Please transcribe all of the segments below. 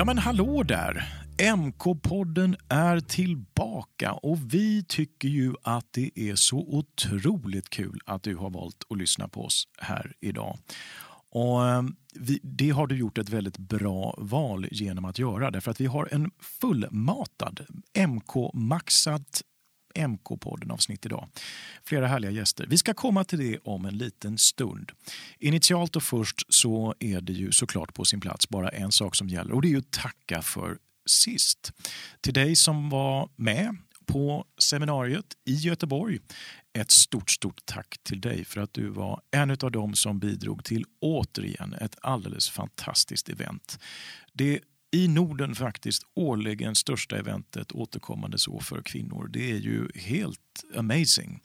Ja men hallå där! MK-podden är tillbaka och vi tycker ju att det är så otroligt kul att du har valt att lyssna på oss här idag. Och ehm, vi, det har du gjort ett väldigt bra val genom att göra därför att vi har en fullmatad MK-maxat MK-podden avsnitt idag. Flera härliga gäster. Vi ska komma till det om en liten stund. Initialt och först så är det ju såklart på sin plats bara en sak som gäller och det är ju att tacka för sist. Till dig som var med på seminariet i Göteborg. Ett stort, stort tack till dig för att du var en av dem som bidrog till återigen ett alldeles fantastiskt event. Det i Norden faktiskt årligen största eventet återkommande så för kvinnor. Det är ju helt amazing.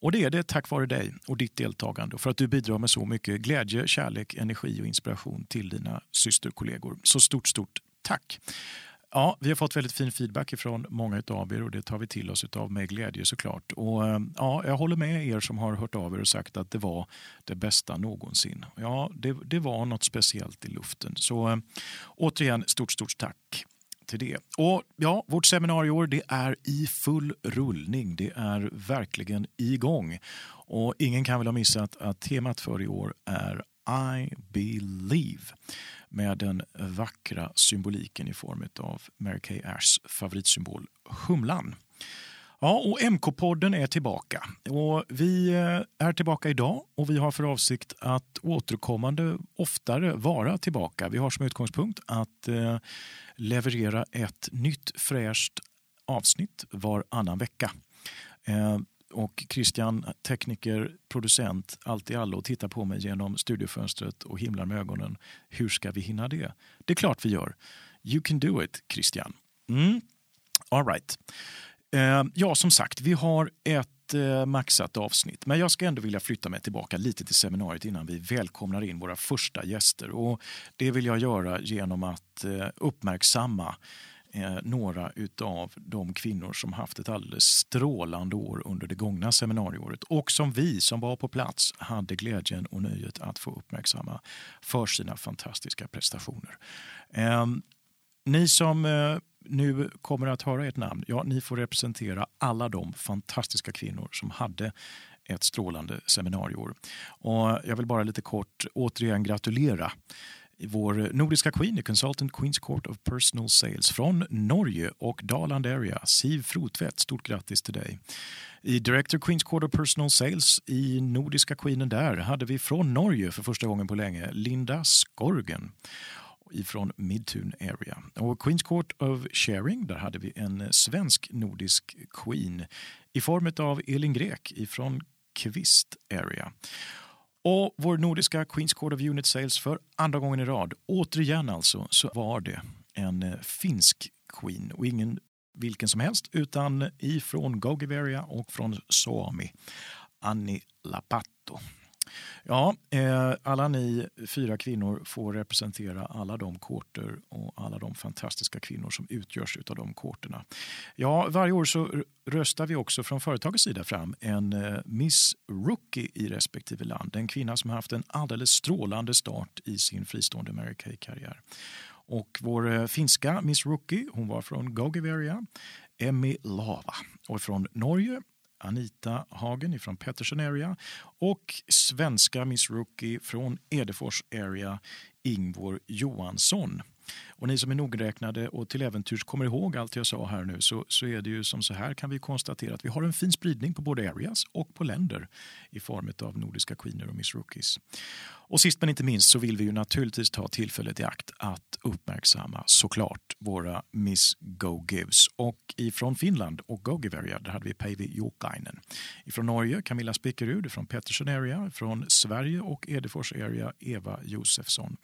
Och det är det tack vare dig och ditt deltagande och för att du bidrar med så mycket glädje, kärlek, energi och inspiration till dina systerkollegor. Så stort, stort tack! Ja, vi har fått väldigt fin feedback från många av er och det tar vi till oss av med glädje såklart. Och, eh, ja, jag håller med er som har hört av er och sagt att det var det bästa någonsin. Ja, det, det var något speciellt i luften. Så eh, återigen, stort, stort tack till det. Och ja, Vårt seminarieår det är i full rullning. Det är verkligen igång. Och ingen kan väl ha missat att temat för i år är I believe med den vackra symboliken i form av Mary Kay Ashs favoritsymbol humlan. Ja, och MK-podden är tillbaka. Och vi eh, är tillbaka idag och vi har för avsikt att återkommande oftare vara tillbaka. Vi har som utgångspunkt att eh, leverera ett nytt fräscht avsnitt varannan vecka. Eh, och Christian, tekniker, producent, allt i allo, tittar på mig genom studiofönstret och himlar med ögonen. Hur ska vi hinna det? Det är klart vi gör. You can do it, Christian. Mm. All right. Eh, ja, som sagt, vi har ett eh, maxat avsnitt. Men jag ska ändå vilja flytta mig tillbaka lite till seminariet innan vi välkomnar in våra första gäster. Och det vill jag göra genom att eh, uppmärksamma eh, några av de kvinnor som haft ett alldeles strålande år under det gångna seminarieåret och som vi som var på plats hade glädjen och nöjet att få uppmärksamma för sina fantastiska prestationer. Eh, ni som eh, nu kommer att höra ert namn, ja, ni får representera alla de fantastiska kvinnor som hade ett strålande seminarieår. Och jag vill bara lite kort återigen gratulera vår nordiska queen i Consultant Queens Court of Personal Sales från Norge och Daland Area, Siv Frotvedt. Stort grattis till dig. I Director Queens Court of Personal Sales i nordiska queenen där hade vi från Norge för första gången på länge Linda Skorgen ifrån Midtun Area. Och Queens Court of Sharing, där hade vi en svensk nordisk queen i form av Elin Grek ifrån Kvist Area. Och vår nordiska Queens Court of Unit Sales för andra gången i rad. Återigen alltså så var det en eh, finsk queen och ingen vilken som helst utan ifrån Gogiveria och från Suomi. Anni Lapatto. Ja, eh, alla ni fyra kvinnor får representera alla de kårter och alla de fantastiska kvinnor som utgörs av de kårterna. Ja, varje år så röstar vi också från företagets sida fram en eh, Miss Rookie i respektive land. En kvinna som har haft en alldeles strålande start i sin fristående Mary Kay-karriär. Och vår eh, finska Miss Rookie hon var från Gogiveria, Emmy Lava. Och från Norge Anita Hagen från Pettersson Area och svenska Miss Rookie från Edefors Area, Ingvor Johansson. Och ni som är nogräknade och till äventyrs kommer ihåg allt jag sa här nu så, så är det ju som så här kan vi konstatera att vi har en fin spridning på både areas och på länder i form av nordiska queener och Miss Rookies. Och sist men inte minst så vill vi ju naturligtvis ta tillfället i akt att uppmärksamma såklart våra Miss Go Gives. Och ifrån Finland och Go Giveria där hade vi Päivi Jokainen. Ifrån Norge Camilla Spikerud, från Pettersson Area, från Sverige och Edefors Area Eva Josefsson.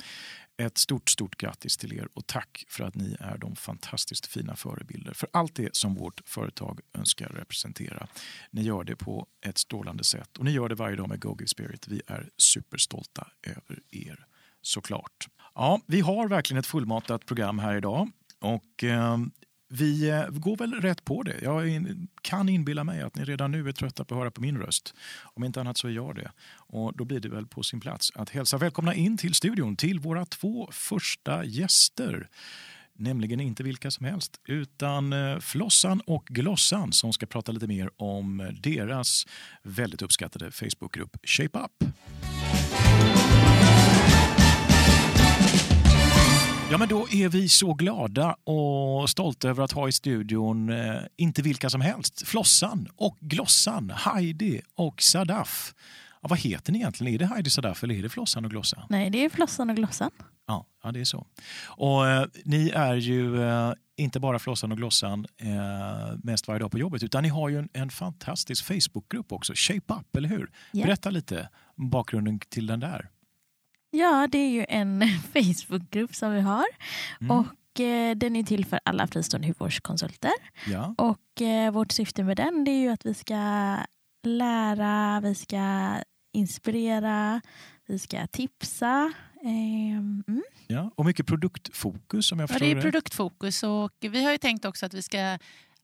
Ett stort, stort grattis till er och tack för att ni är de fantastiskt fina förebilder för allt det som vårt företag önskar representera. Ni gör det på ett strålande sätt och ni gör det varje dag med Go Spirit. Vi är superstolta över er såklart. Ja, vi har verkligen ett fullmatat program här idag och eh, vi eh, går väl rätt på det. Jag kan inbilla mig att ni redan nu är trötta på att höra på min röst. Om inte annat så är jag det. Och då blir det väl på sin plats att hälsa välkomna in till studion till våra två första gäster. nämligen inte vilka som helst utan eh, Flossan och Glossan som ska prata lite mer om deras väldigt uppskattade Facebookgrupp Shape Up. Ja, men då är vi så glada och stolta över att ha i studion eh, inte vilka som helst. Flossan och Glossan, Heidi och Sadaf. Ja, vad heter ni egentligen? Är det Heidi Sadaf eller är det Flossan och Glossan? Nej, det är Flossan och Glossan. Ja, ja det är så. Och eh, ni är ju eh, inte bara Flossan och Glossan eh, mest varje dag på jobbet utan ni har ju en, en fantastisk Facebookgrupp också, Shape Up, eller hur? Ja. Berätta lite om bakgrunden till den där. Ja, det är ju en Facebookgrupp som vi har. Mm. Och eh, den är till för alla fristående hudvårdskonsulter. Ja, Och eh, vårt syfte med den är ju att vi ska lära, vi ska inspirera, vi ska tipsa. Ehm, mm. ja. Och mycket produktfokus om jag Ja, förstår det är produktfokus och vi har ju tänkt också att vi ska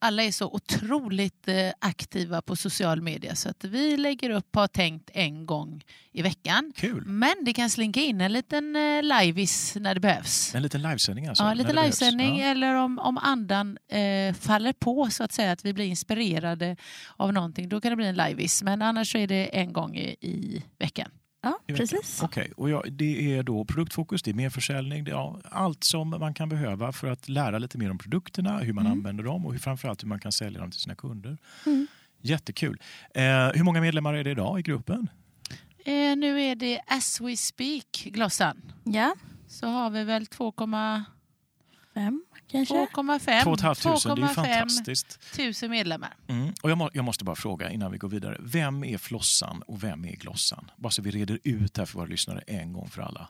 alla är så otroligt eh, aktiva på social media så att vi lägger upp, har tänkt, en gång i veckan. Kul! Men det kan slinka in en liten eh, liveis när det behövs. En liten livesändning alltså? Ja, lite livesändning Ja. eller om, om andan eh, faller på så att säga, att vi blir inspirerade av någonting, då kan det bli en liveis. Men annars så är det en gång i, i veckan. Ja, precis. Okej, och ja, det är då produktfokus, det är mer försäljning, det är ja, allt som man kan behöva för att lära lite mer om produkterna, hur man Mm. använder dem och hur, framförallt hur man kan sälja dem till sina kunder. Mm. Jättekul. Eh, hur många medlemmar är det idag i gruppen? Eh, nu är det as we speak, Glossan. Ja, Så har vi väl 2,5 fem kanske. 2,5 Två och ett halvt tusen, det är 2,5 fantastiskt. tusen medlemmar. Mm. Och jag, må, jag måste bara fråga innan vi går vidare. Vem är Flossan och vem är Glossan? Bara så vi reder ut det här för våra lyssnare en gång för alla.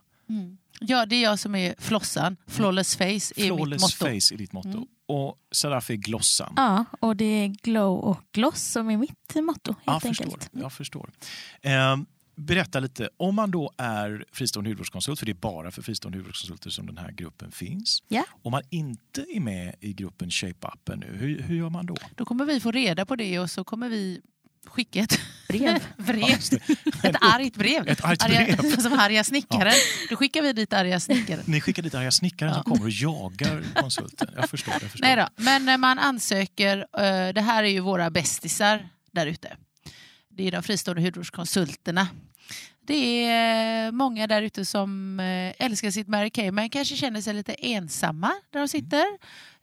Ja, det är jag som är Flossan. Flawless face är mitt Flawless motto. face är ditt motto. Mm. Och Sadaf är Glossan. Ja, och det är glow och gloss som är mitt motto Jag helt förstår. enkelt. Jag förstår. Eh, berätta lite, om man då är fristående hudvårdskonsult, för det är bara för fristående hudvårdskonsulter som den här gruppen finns. Ja. Om man inte är med i gruppen Shape Up ännu, hur, hur gör man då? Då kommer vi få reda på det och så kommer vi skicka ett Brev. brev. Ja. Ett argt brev. Ett argt Arga, brev. som arga snickaren. Då skickar vi dit arga snickaren. Ni skickar dit arga snickaren som kommer och jagar konsulten. Jag förstår. Jag förstår. Nej då, men när man ansöker, eh, det här är ju våra bästisar där ute. Det är de fristående hudvårdskonsulterna. Det är många där ute som eh, älskar sitt Mary Kay men kanske känner sig lite ensamma där de sitter.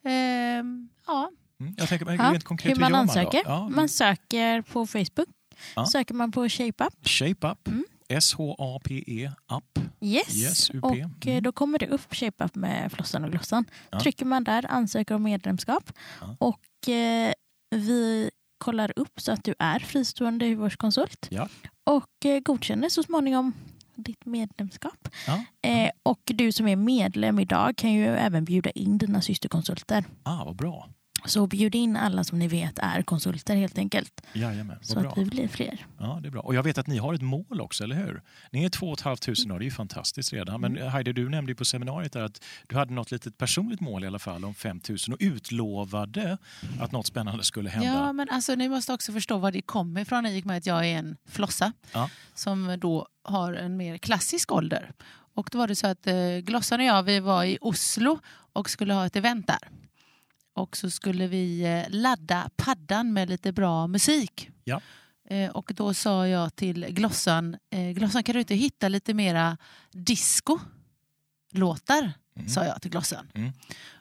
Ehm, Ja, Mm, jag tänker, men Ja, rent konkret, hur man gör ansöker. då? Ja, Man söker på Facebook. Ja. Söker man på Shape Up. Shape Up, Mm. S-H-A-P-E, Up. Yes. Yes, UP. och eh, Mm. då kommer det upp Shape Up med Flossan och Glossan. Ja. Trycker man där, ansöker om medlemskap. Ja. Och eh, vi kollar upp så att du är fristående hudvårdskonsult. Ja. Och eh, godkänner så småningom ditt medlemskap. Ja. Eh, och du som är medlem idag kan ju även bjuda in dina systerkonsulter. Ah, vad bra. Så bjud in alla som ni vet är konsulter helt enkelt. Jajamän, Så bra. att vi blir fler. Ja, det är bra. Och jag vet att ni har ett mål också, eller hur? Ni är två och ett halvt tusen idag, det är ju fantastiskt redan. Men Mm. Heidi, du nämnde ju på seminariet där att du hade något litet personligt mål i alla fall om 5 000 och utlovade att något spännande skulle hända. ja men alltså, ni måste också förstå var det kommer ifrån i och med att jag är en flossa Ja. som då har en mer klassisk ålder. Och då var det så att eh, Glossan och jag vi var i Oslo och skulle ha ett event där. Och så skulle vi eh, ladda paddan med lite bra musik. Ja. Eh, och då sa jag till Glossan, eh, Glossan kan du inte hitta lite mera disco-låtar? Mm. Sa jag till Glossan. Mm.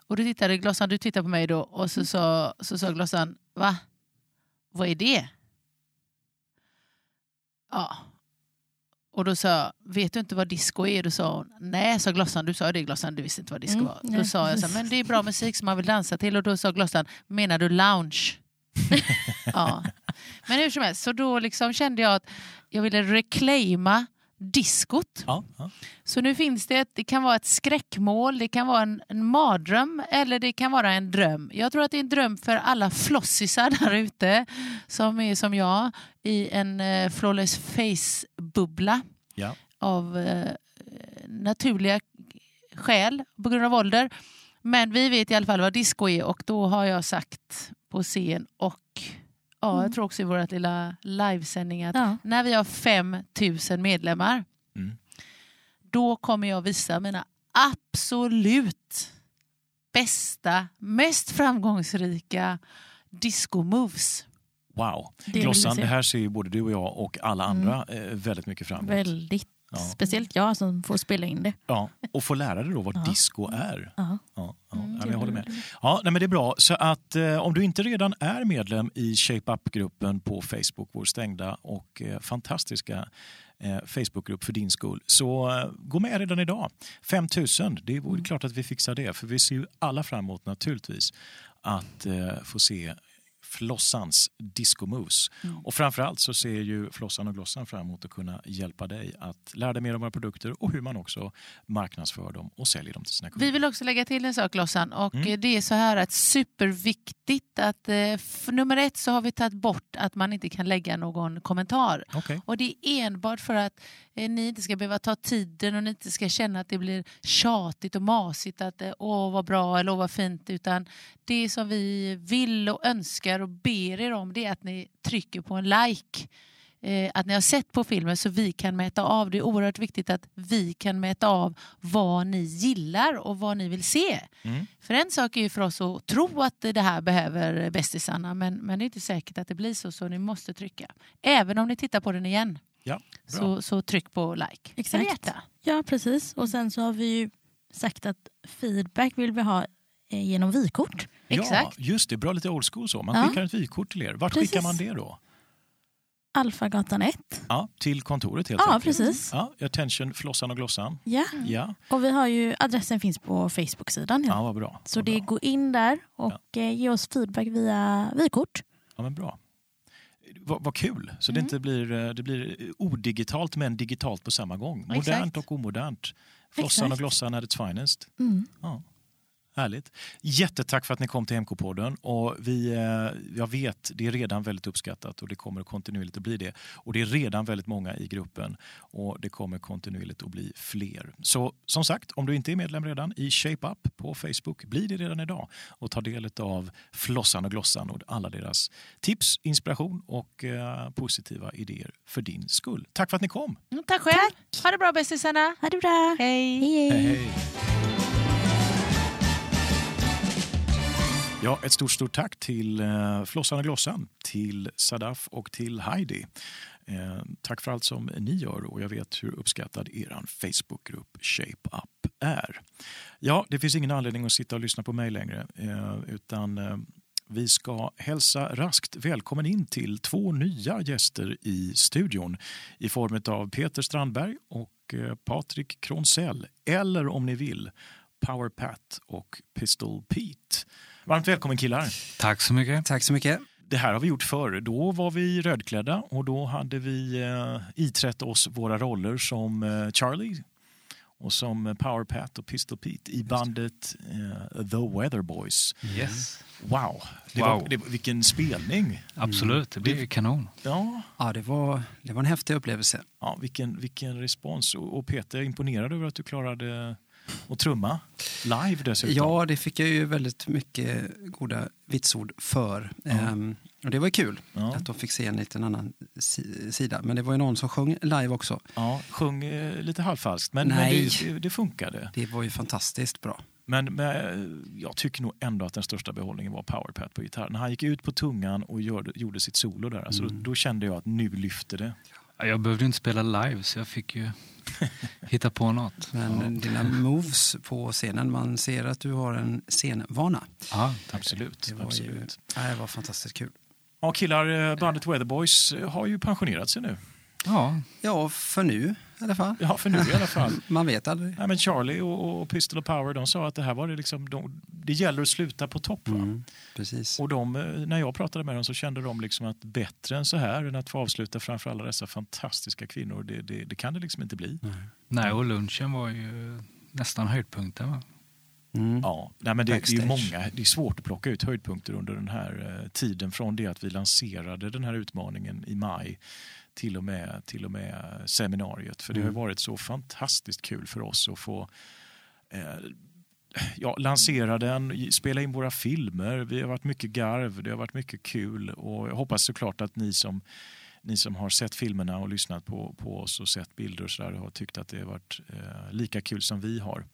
Och då tittade Glossan, du tittar på mig då och så sa, så sa Glossan, va? Vad är det? Ja. Och då sa jag, vet du inte vad disco är? Då sa hon, nej, sa Glossan, du sa det Glossan, du visste inte vad disco Mm, var. Då nej, sa jag, så, men det är bra musik som man vill dansa till. Och då sa Glossan, menar du lounge? ja. Men hur som helst, så då liksom kände jag att jag ville reclaima diskot. Ja, ja. Så nu finns det, ett, det kan vara ett skräckmål, det kan vara en, en mardröm eller det kan vara en dröm. Jag tror att det är en dröm för alla flossisar där ute som är som jag i en eh, flawless face-bubbla Ja. av eh, naturliga skäl på grund av ålder. Men vi vet i alla fall vad disco är och då har jag sagt på scen och ja, Mm. jag tror också i vårt lilla livesändning att Ja. när vi har 5000 medlemmar Mm. då kommer jag visa mina absolut bästa, mest framgångsrika disco-moves. Wow. Det Glossan, det här ser ju både du och jag och alla andra eh, väldigt mycket fram emot. Väldigt. Ja. Speciellt jag som får spela in det. Ja, och få lära dig då vad Ja. disco är. Ja. Ja, Mm, jag håller med. Ja, nej, men det är bra. Så att eh, om du inte redan är medlem i Shape Up-gruppen på Facebook, vår stängda och eh, fantastiska eh, Facebookgrupp för din skull, så eh, gå med redan idag. 5 000, det Mm. är klart att vi fixar det, för vi ser ju alla fram emot naturligtvis att eh, få se Flossans disco moves. Mm. Och framförallt så ser ju Flossan och Glossan fram emot att kunna hjälpa dig att lära dig mer om våra produkter och hur man också marknadsför dem och säljer dem till sina kunder. Vi vill också lägga till en sak Lossan och Mm. det är så här att superviktigt att eh, för nummer ett så har vi tagit bort att man inte kan lägga någon kommentar. Okej. Och det är enbart för att eh, ni inte ska behöva ta tiden och ni inte ska känna att det blir tjatigt och masigt att eh, åh vad bra eller åh vad fint utan det som vi vill och önskar och ber er om det är att ni trycker på en like. Eh, att ni har sett på filmen så vi kan mäta av. Det är oerhört viktigt att vi kan mäta av vad ni gillar och vad ni vill se. Mm. För en sak är ju för oss att tro att det här behöver bästisarna men, men det är inte säkert att det blir så så ni måste trycka. Även om ni tittar på den igen Ja, så, så tryck på like. Exakt. Ja, precis. Och sen så har vi ju sagt att feedback vill vi ha eh, genom vykort. Ja, Exakt. just det. Bra lite old school så. Man Ja. skickar ett vykort till er. Vart Precis. skickar man det då? Alfagatan 1. Ja, till kontoret helt Ja, enkelt. precis. Ja, attention, Flossan och Glossan. Ja. Ja, Och vi har ju, adressen finns på Facebook-sidan. ja Ja. vad bra. Så vad det bra. gå in där och eh, ge oss feedback via vykort. Ja, men bra. Vad, vad kul, så det Mm. inte blir, eh, det blir odigitalt men digitalt på samma gång. Modernt Exakt. och omodernt. Flossan Exakt. och Glossan at its finest. Mm. Ja. Härligt. Jättetack för att ni kom till MK-podden. Och vi, eh, jag vet, det är redan väldigt uppskattat och det kommer kontinuerligt att bli det. Och det är redan väldigt många i gruppen och det kommer kontinuerligt att bli fler. Så som sagt, om du inte är medlem redan i Shape Up på Facebook, bli det redan idag och ta del av Flossan och Glossan och alla deras tips, inspiration och eh, positiva idéer för din skull. Tack för att ni kom. Mm, tack själv. Ha det bra bästisarna. Ha det bra! Hej. hej. Hej, hej. Ja, ett stort, stort tack till eh, Flossan och Glossan, till Sadaf och till Heidi. Eh, tack för allt som ni gör och jag vet hur uppskattad er Facebookgrupp Shape Up är. Ja, det finns ingen anledning att sitta och lyssna på mig längre eh, utan eh, vi ska hälsa raskt välkommen in till två nya gäster i studion i form av Peter Strandberg och eh, Patrik Kronsell eller om ni vill Power Pat och Pistol Pete. Varmt välkommen killar! Tack så mycket. Tack så mycket. Det här har vi gjort förr. Då var vi rödklädda och då hade vi eh, iträtt oss våra roller som eh, Charlie och som Power Pat och Pistol Pete i bandet eh, The Weather Boys. Yes. Wow, det Wow. Var, det, vilken spelning! Absolut, det blir ju kanon. Ja, Ja, det var, det var en häftig upplevelse. ja vilken, vilken respons. Och, och Peter, imponerad över att du klarade att trumma live dessutom. Ja, det fick jag ju väldigt mycket goda vitsord för. Ehm, och det var kul Ja. att de fick se en liten annan si- sida. Men det var ju någon som sjöng live också. Ja, sjöng eh, lite halvfalskt, men, men Nej. det, det, det funkade. Det var ju fantastiskt bra. Men, men jag tycker nog ändå att den största behållningen var Powerpad på gitarr. När han gick ut på tungan och gör, gjorde sitt solo där, alltså, Mm. då, då kände jag att nu lyfter det. Ja, Jag behövde inte spela live så jag fick ju hitta på något. Men dina moves på scenen, man ser att du har en scenvana. Ja, Absolut. Det var, ju, absolut. ja, det var fantastiskt kul. Ja, killar, eh, bandet Weatherboys eh, har ju pensionerat sig nu. ja, Ja, för nu i alla fall. Ja, för nu i alla fall. Man vet aldrig. Nej, men Charlie och, och Pistol och Power de sa att det här var det liksom, de, det gäller att sluta på topp. Va? Mm, precis. Och de, eh, när jag pratade med dem så kände de liksom att bättre än så här än att få avsluta framför alla dessa fantastiska kvinnor, det, det, det kan det liksom inte bli. nej och lunchen var ju nästan höjdpunkten va? Mm. Ja, nej, men det, det är många, det är svårt att plocka ut höjdpunkter under den här eh, tiden från det att vi lanserade den här utmaningen i maj till och med, till och med seminariet. För det har Mm. varit så fantastiskt kul för oss att få eh, ja, lansera den, spela in våra filmer. Vi har varit mycket garv, det har varit mycket kul och jag hoppas såklart att ni som ni som har sett filmerna och lyssnat på, på oss och sett bilder och så där, har tyckt att det har varit eh, lika kul som vi har.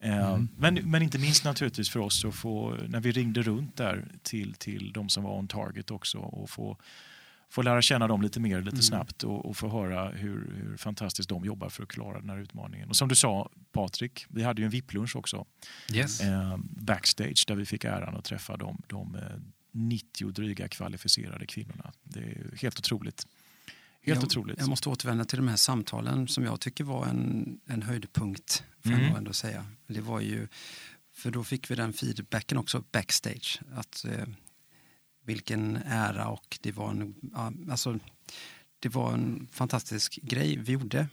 Eh, Mm. Men, men inte minst naturligtvis för oss att få, när vi ringde runt där till, till de som var on target också och få, få lära känna dem lite mer lite Mm. snabbt och, och få höra hur, hur fantastiskt de jobbar för att klara den här utmaningen. Och som du sa Patrik, vi hade ju en VIP-lunch också Yes. eh, backstage där vi fick äran att träffa de, de eh, 90 dryga kvalificerade kvinnorna. Det är helt otroligt. Helt jag, otroligt. Jag måste återvända till de här samtalen som jag tycker var en, en höjdpunkt. Får Mm. jag ändå säga. Det var ju, för då fick vi den feedbacken också backstage. Att, eh, vilken ära och det var en, ja, alltså, det var en fantastisk grej vi gjorde.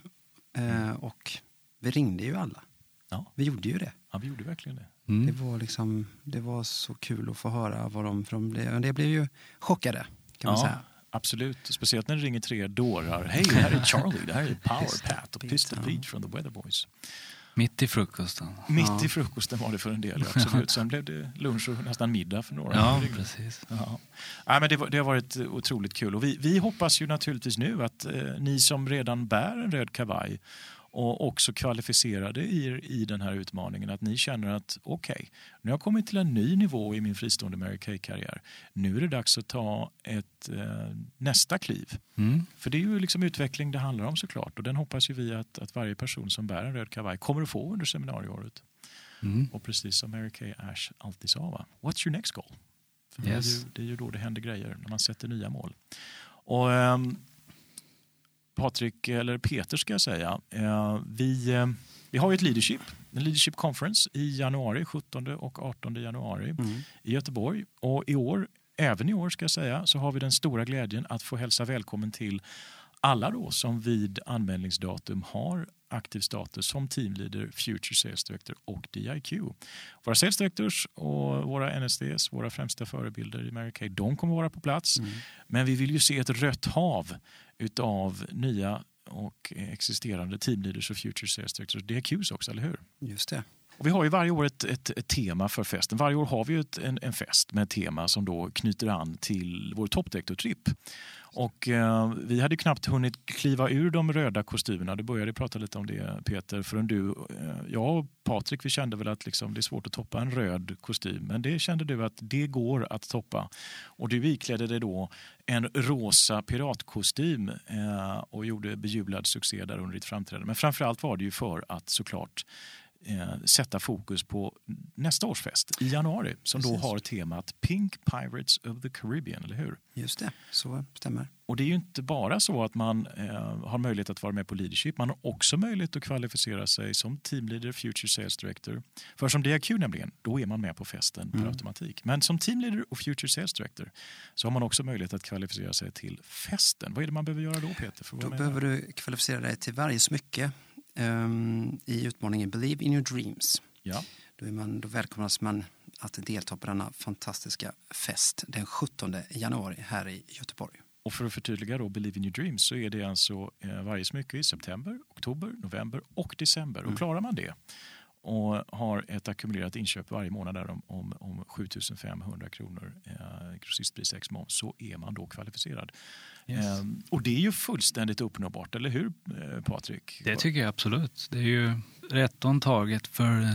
Eh, och vi ringde ju alla. Ja. Vi gjorde ju det. Ja, vi gjorde verkligen det. Det Mm. var, liksom, det var så kul att få höra vad de... För de blev, det blev ju chockade, kan man Ja. säga. Absolut, speciellt när det ringer tre dårar. Hej, det här är Charlie, det här är Power Pat och Pistol. Pete från The Weather Boys. Mitt i frukosten. Mitt Ja. i frukosten var det för en del, absolut. Sen blev det lunch och nästan middag för några. Ja, Det precis. Ja. Ja, men det, det har varit otroligt kul. Och vi, vi hoppas ju naturligtvis nu att eh, ni som redan bär en röd kavaj och också kvalificerade er i den här utmaningen, att ni känner att okej, nu har jag kommit till en ny nivå i min fristående Mary Kay-karriär. Nu är det dags att ta ett eh, nästa kliv. Mm. För det är ju liksom utveckling det handlar om såklart och den hoppas ju vi att, att varje person som bär en röd kavaj kommer att få under seminarieåret. Mm. Och precis som Mary Kay Ash alltid sa, va? what's your next goal? För det, är Yes. ju, det är ju då det händer grejer, när man sätter nya mål. Och ehm, Patrik, eller Peter ska jag säga, eh, vi, eh, vi har ju ett leadership, en leadership conference i januari, 17 och 18 januari Mm. i Göteborg. Och i år, även i år ska jag säga, så har vi den stora glädjen att få hälsa välkommen till alla då som vid anmälningsdatum har aktiv status som teamleader, Future Sales Director och DIQ. Våra Sales Directors och våra NSDs, våra främsta förebilder i Mary Kay, de kommer vara på plats. Mm. Men vi vill ju se ett rött hav utav nya och existerande teamleaders och Future Sales Directors, DIQs också, eller hur? Just det. Och vi har ju varje år ett, ett, ett tema för festen. Varje år har vi ett, en, en fest med ett tema som då knyter an till vår toppdirektortripp. Och eh, vi hade knappt hunnit kliva ur de röda kostymerna. Du började prata lite om det Peter. Förrän du, eh, jag och Patrik vi kände väl att liksom, det är svårt att toppa en röd kostym. Men det kände du att det går att toppa. Och du iklädde dig då en rosa piratkostym eh, och gjorde bejublad succé där under ditt framträdande. Men framförallt var det ju för att såklart eh, sätta fokus på nästa års fest i januari som då Precis. har temat Pink Pirates of the Caribbean, eller hur? Just det, så stämmer. Och det är ju inte bara så att man eh, har möjlighet att vara med på leadership, man har också möjlighet att kvalificera sig som teamleader, future sales director. För som DIQ nämligen, då är man med på festen per Mm. automatik. Men som teamleader och future sales director så har man också möjlighet att kvalificera sig till festen. Vad är det man behöver göra då Peter? Då behöver du kvalificera dig till varje smycke ehm, i utmaningen Believe in your dreams. Ja. Då, är man, då välkomnas man att delta på denna fantastiska fest den 17 januari här i Göteborg. Och för att förtydliga då, Believe in your dreams så är det alltså eh, varje smycke i september, oktober, november och december. Mm. Och klarar man det och har ett ackumulerat inköp varje månad där om, om, om 7500 kronor eh, grossistpris ex moms så är man då kvalificerad. Yes. Ehm, och det är ju fullständigt uppnåbart, eller hur eh, Patrik? Det tycker jag absolut. Det är ju rätt on target för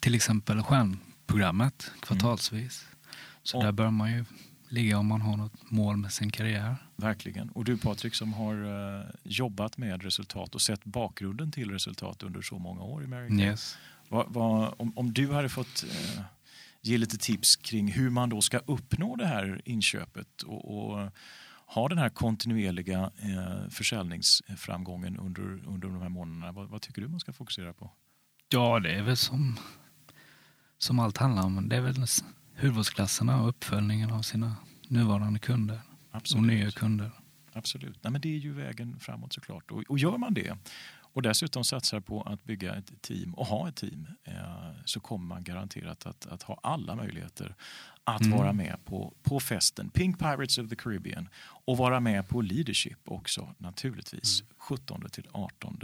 till exempel stjärnprogrammet kvartalsvis. Så Och- där bör man ju ligga om man har något mål med sin karriär. Verkligen. Och du Patrik som har eh, jobbat med resultat och sett bakgrunden till resultat under så många år i Kay. Yes. Vad, vad, om, om du hade fått eh, ge lite tips kring hur man då ska uppnå det här inköpet och, och ha den här kontinuerliga eh, försäljningsframgången under, under de här månaderna. Vad, vad tycker du man ska fokusera på? Ja, det är väl som, som allt handlar om. Det är väl huvudklasserna och uppföljningen av sina nuvarande kunder och nya kunder. Absolut. Nej, men det är ju vägen framåt såklart. Och, och gör man det och dessutom satsar på att bygga ett team och ha ett team eh, så kommer man garanterat att, att ha alla möjligheter att Mm. vara med på, på festen Pink Pirates of the Caribbean och vara med på leadership också naturligtvis 17 till 18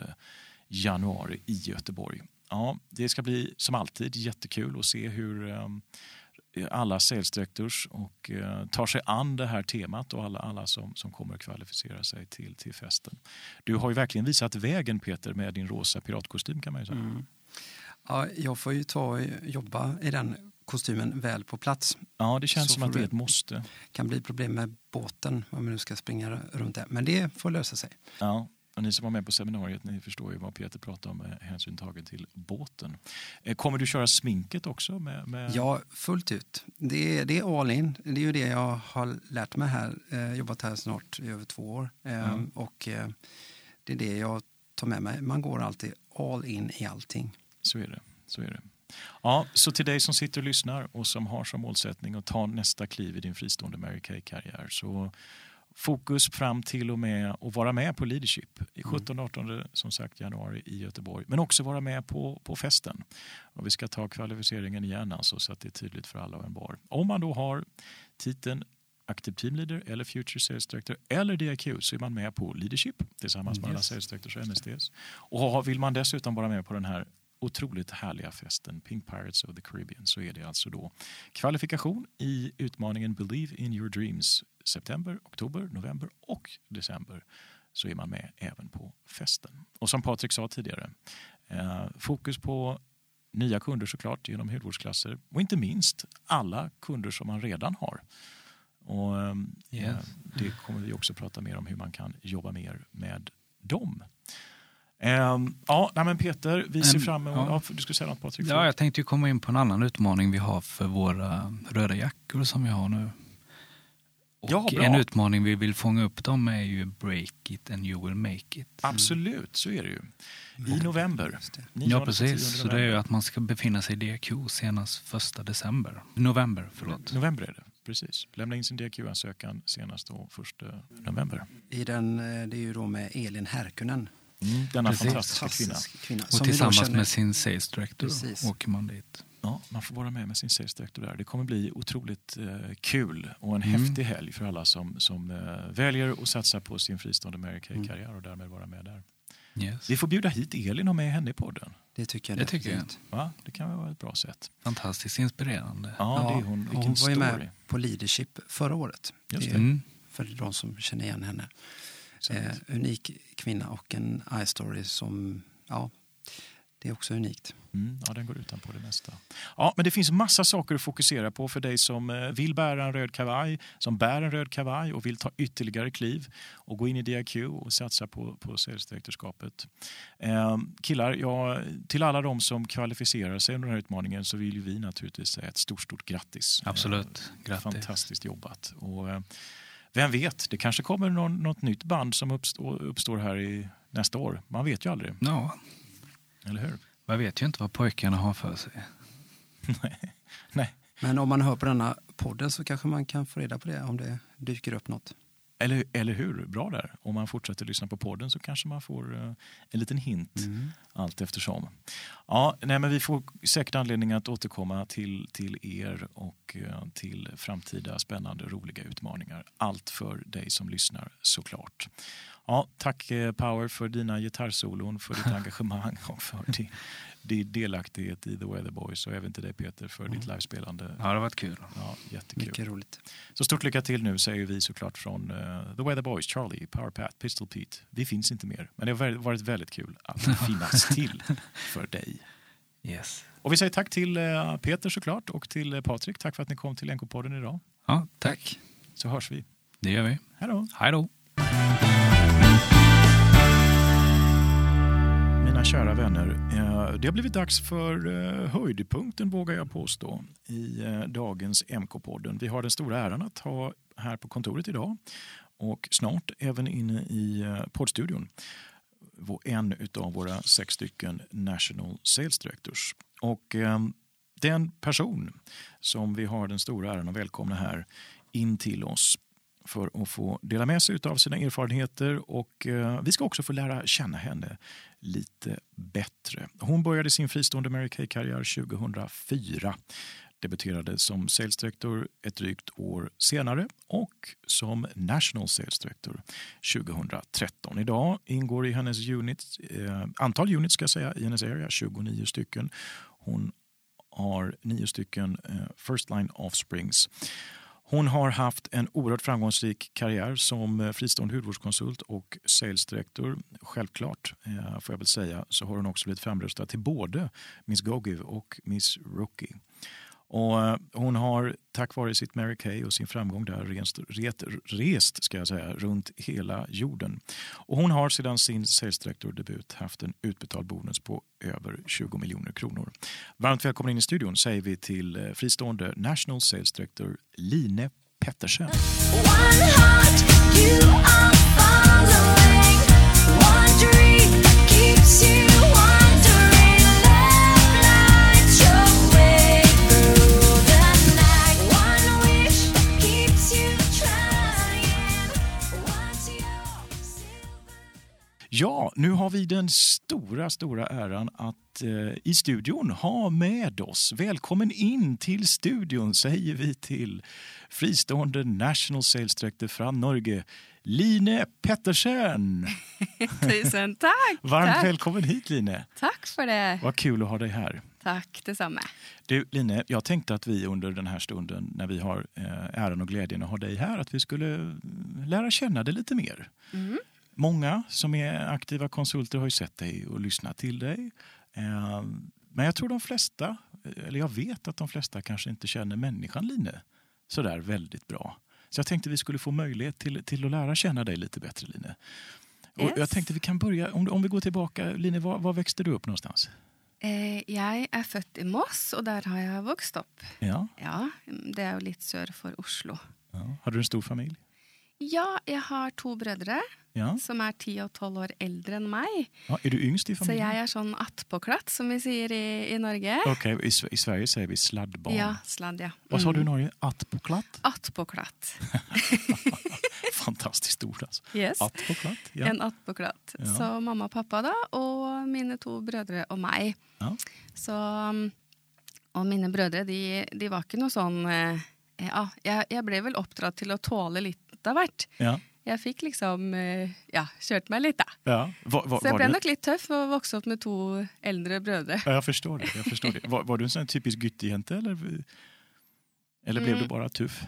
januari i Göteborg. Ja, det ska bli som alltid jättekul att se hur eh, alla sales directors och eh, tar sig an det här temat och alla, alla som, som kommer att kvalificera sig till, till festen. Du har ju verkligen visat vägen Peter med din rosa piratkostym kan man ju säga. Mm. Ja, jag får ju ta och jobba i den kostymen väl på plats. Ja, det känns Så som att det är ett måste. kan bli problem med båten om vi nu ska springa runt där. Men det får lösa sig. Ja, och ni som var med på seminariet ni förstår ju vad Peter pratar om med hänsyn tagen till båten. Eh, Kommer du köra sminket också? Med, med... Ja, fullt ut. Det är, det är all in. Det är ju det jag har lärt mig här. Eh, jobbat här snart i över två år. Eh, Mm. Och eh, det är det jag tar med mig. Man går alltid all in i allting. Så är det. Så är det. Ja, så till dig som sitter och lyssnar och som har som målsättning att ta nästa kliv i din fristående Mary Kay-karriär så fokus fram till och med att vara med på Leadership i 17-18 som sagt januari i Göteborg. Men också vara med på, på festen. Och vi ska ta kvalificeringen igen alltså, så att det är tydligt för alla och en var. Om man då har titeln Active Team Leader eller Future Sales Director eller DIQ så är man med på Leadership tillsammans med alla Yes. Sales Directors och NSDs. Och vill man dessutom vara med på den här otroligt härliga festen Pink Pirates of the Caribbean så är det alltså då kvalifikation i utmaningen Believe in your dreams september, oktober, november och december så är man med även på festen. Och som Patrik sa tidigare, eh, fokus på nya kunder såklart genom hudvårdsklasser och inte minst alla kunder som man redan har. Och, eh, Yes. Det kommer vi också prata mer om hur man kan jobba mer med dem. Ehm, ja, nej men Peter, vi ser Men, fram emot... ja. Ja. du skulle säga något Patrik? Ja, jag tänkte ju komma in på en annan utmaning vi har för våra röda jackor som vi har nu. Och Ja, bra. en utmaning vi vill fånga upp dem är ju break it and you will make it. Absolut, så är det ju. I november. Det. 9 Ja till 10 precis, så det är ju att man ska befinna sig i DQ senast första december. November, förlåt. November är det, precis. Lämna in sin DQ-ansökan senast då 1 november. I den, eh, det är ju då med Elin Härkunen. Mm, denna Precis. fantastiska kvinna. Kvinna. Och tillsammans med sin sales director Precis. åker man dit. Ja, man får vara med med sin sales director där. Det kommer bli otroligt eh, kul och en Mm. häftig helg för alla som, som eh, väljer att satsa på sin fristående Mary Kay-karriär och därmed vara med där. Yes. Vi får bjuda hit Elin och med henne i podden. Det tycker jag Det tycker jag. Va? Det kan vara ett bra sätt. Fantastiskt inspirerande. Ja, Ja, det är hon. Vilken hon var ju story. med på Leadership förra året. Just Det det. Mm. För de som känner igen henne. Exakt. Eh, unik kvinna och en eye-story som, ja, det är också unikt. Mm, ja, den går utanpå det mesta. Ja, men det finns massa saker att fokusera på för dig som eh, vill bära en röd kavaj, som bär en röd kavaj och vill ta ytterligare kliv och gå in i DIQ och satsa på, på salesdirektorskapet. Eh, killar, ja, till alla de som kvalificerar sig under den här utmaningen så vill ju vi naturligtvis säga ett stort, stort grattis. Absolut. Eh, Grattis. Fantastiskt jobbat. Och, vem vet, det kanske kommer någon, något nytt band som uppstår, uppstår här i nästa år. Man vet ju aldrig, Ja, eller hur? jag vet ju inte vad pojkarna har för sig. Nej. Men om man hör på denna podden så kanske man kan få reda på det om det dyker upp något. Eller, eller hur? Bra där. Om man fortsätter lyssna på podden så kanske man får eh, en liten hint allt eftersom. Ja, nej, men vi får säkert anledning att återkomma till, till er och eh, till framtida spännande roliga utmaningar. Allt för dig som lyssnar såklart. Ja, tack eh, Power för dina gitarrsolon, för ditt engagemang och för din, din delaktighet i The Weather Boys och även till dig Peter för ditt livespelande. Ja, det har varit kul. Ja, jättekul. Mycket roligt. Så stort lycka till nu säger vi såklart från eh, The Weather Boys, Charlie, Power Pat, Pistol Pete. Vi finns inte mer, men det har varit väldigt kul att finnas till för dig. Yes. Och vi säger tack till eh, Peter såklart och till eh, Patrik. Tack för att ni kom till NK-podden idag. Ja, tack. Så hörs vi. Det gör vi. Hej då! Hej då. Mina kära vänner, eh, det har blivit dags för eh, höjdpunkten vågar jag påstå i eh, dagens MK-podden. Vi har den stora äran att ha här på kontoret idag och snart även inne i poddstudion en av våra sex stycken National Sales Directors. Och den person som vi har den stora äran att välkomna här in till oss för att få dela med sig av sina erfarenheter och eh, vi ska också få lära känna henne lite bättre. Hon började sin fristående Mary Kay-karriär 2004 debuterade som sales director ett drygt år senare och som national sales director 2013. Idag ingår i hennes unit, eh, antal units ska jag säga, i hennes area, 29 stycken. Hon har nio stycken eh, first line offsprings. Hon har haft en oerhört framgångsrik karriär som eh, fristående hudvårdskonsult och sales director. Självklart, eh, får jag väl säga, så har hon också blivit framröstad till både Miss Gogive och Miss Rookie. Och eh, hon har tack vare sitt Mary Kay och sin framgång där rest, ret, rest ska jag säga, runt hela jorden. Och hon har sedan sin sales director-debut haft en utbetald bonus på över 20 miljoner kronor. Varmt välkommen in i studion säger vi till eh, fristående National Sales Director Line Pettersen. One heart Ja, nu har vi den stora, stora äran att eh, i studion ha med oss. Välkommen in till studion säger vi till fristående National Sales Director från Norge, Line Pettersen. Tusen tack! Varmt tack. välkommen hit Line. tack för det. Vad kul att ha dig här. Tack detsamma. Du, Line, jag tänkte att vi under den här stunden när vi har eh, äran och glädjen att ha dig här, att vi skulle mm, lära känna dig lite mer. Mm. Många som är aktiva konsulter har ju sett dig och lyssnat till dig. Eh, Men jag tror de flesta, eller jag vet att de flesta kanske inte känner människan Line sådär väldigt bra. Så jag tänkte vi skulle få möjlighet till, till att lära känna dig lite bättre Line. Och Yes. jag tänkte vi kan börja, om, om vi går tillbaka, Line, var, var växte du upp någonstans? Eh, jeg er født i Moss, og der har jeg vokst opp. Ja, Ja, Det er jo litt sør for Oslo. ja. Hade du en stor familj? Ja, jeg har to brødre Ja. som er ti og tolv år eldre enn meg. ja. Är du yngst i Så familjen? jeg er sånn attpåklatt, som vi sier i, i Norge. Okej, i, i Sverige säger vi sladdbarn. Ja, sladd, ja. Vad sa du i Mm. Norge? Attpåklatt? Attpåklatt. Fantastiskt ord alltså. Yes. Attpåklatt? Ja. En attpåklatt. Ja. Så mamma og pappa, da, og mine to brødre og meg. Ja. Så, um, og mine brødre, de, de var ikke noe sånn eh, Ja, jeg, jeg ble vel oppdratt til å tåle litt av hvert. Ja. Jeg fikk liksom eh, Ja, kjørt meg litt, da. Ja. Var, var, Så jeg var ble du, nok litt tøff å vokse opp med to eldre brødre. ja, jag förstår det. Jag förstår det. Var, var du en sån typisk gyttejente eller, eller blev Mm. du bara tuff?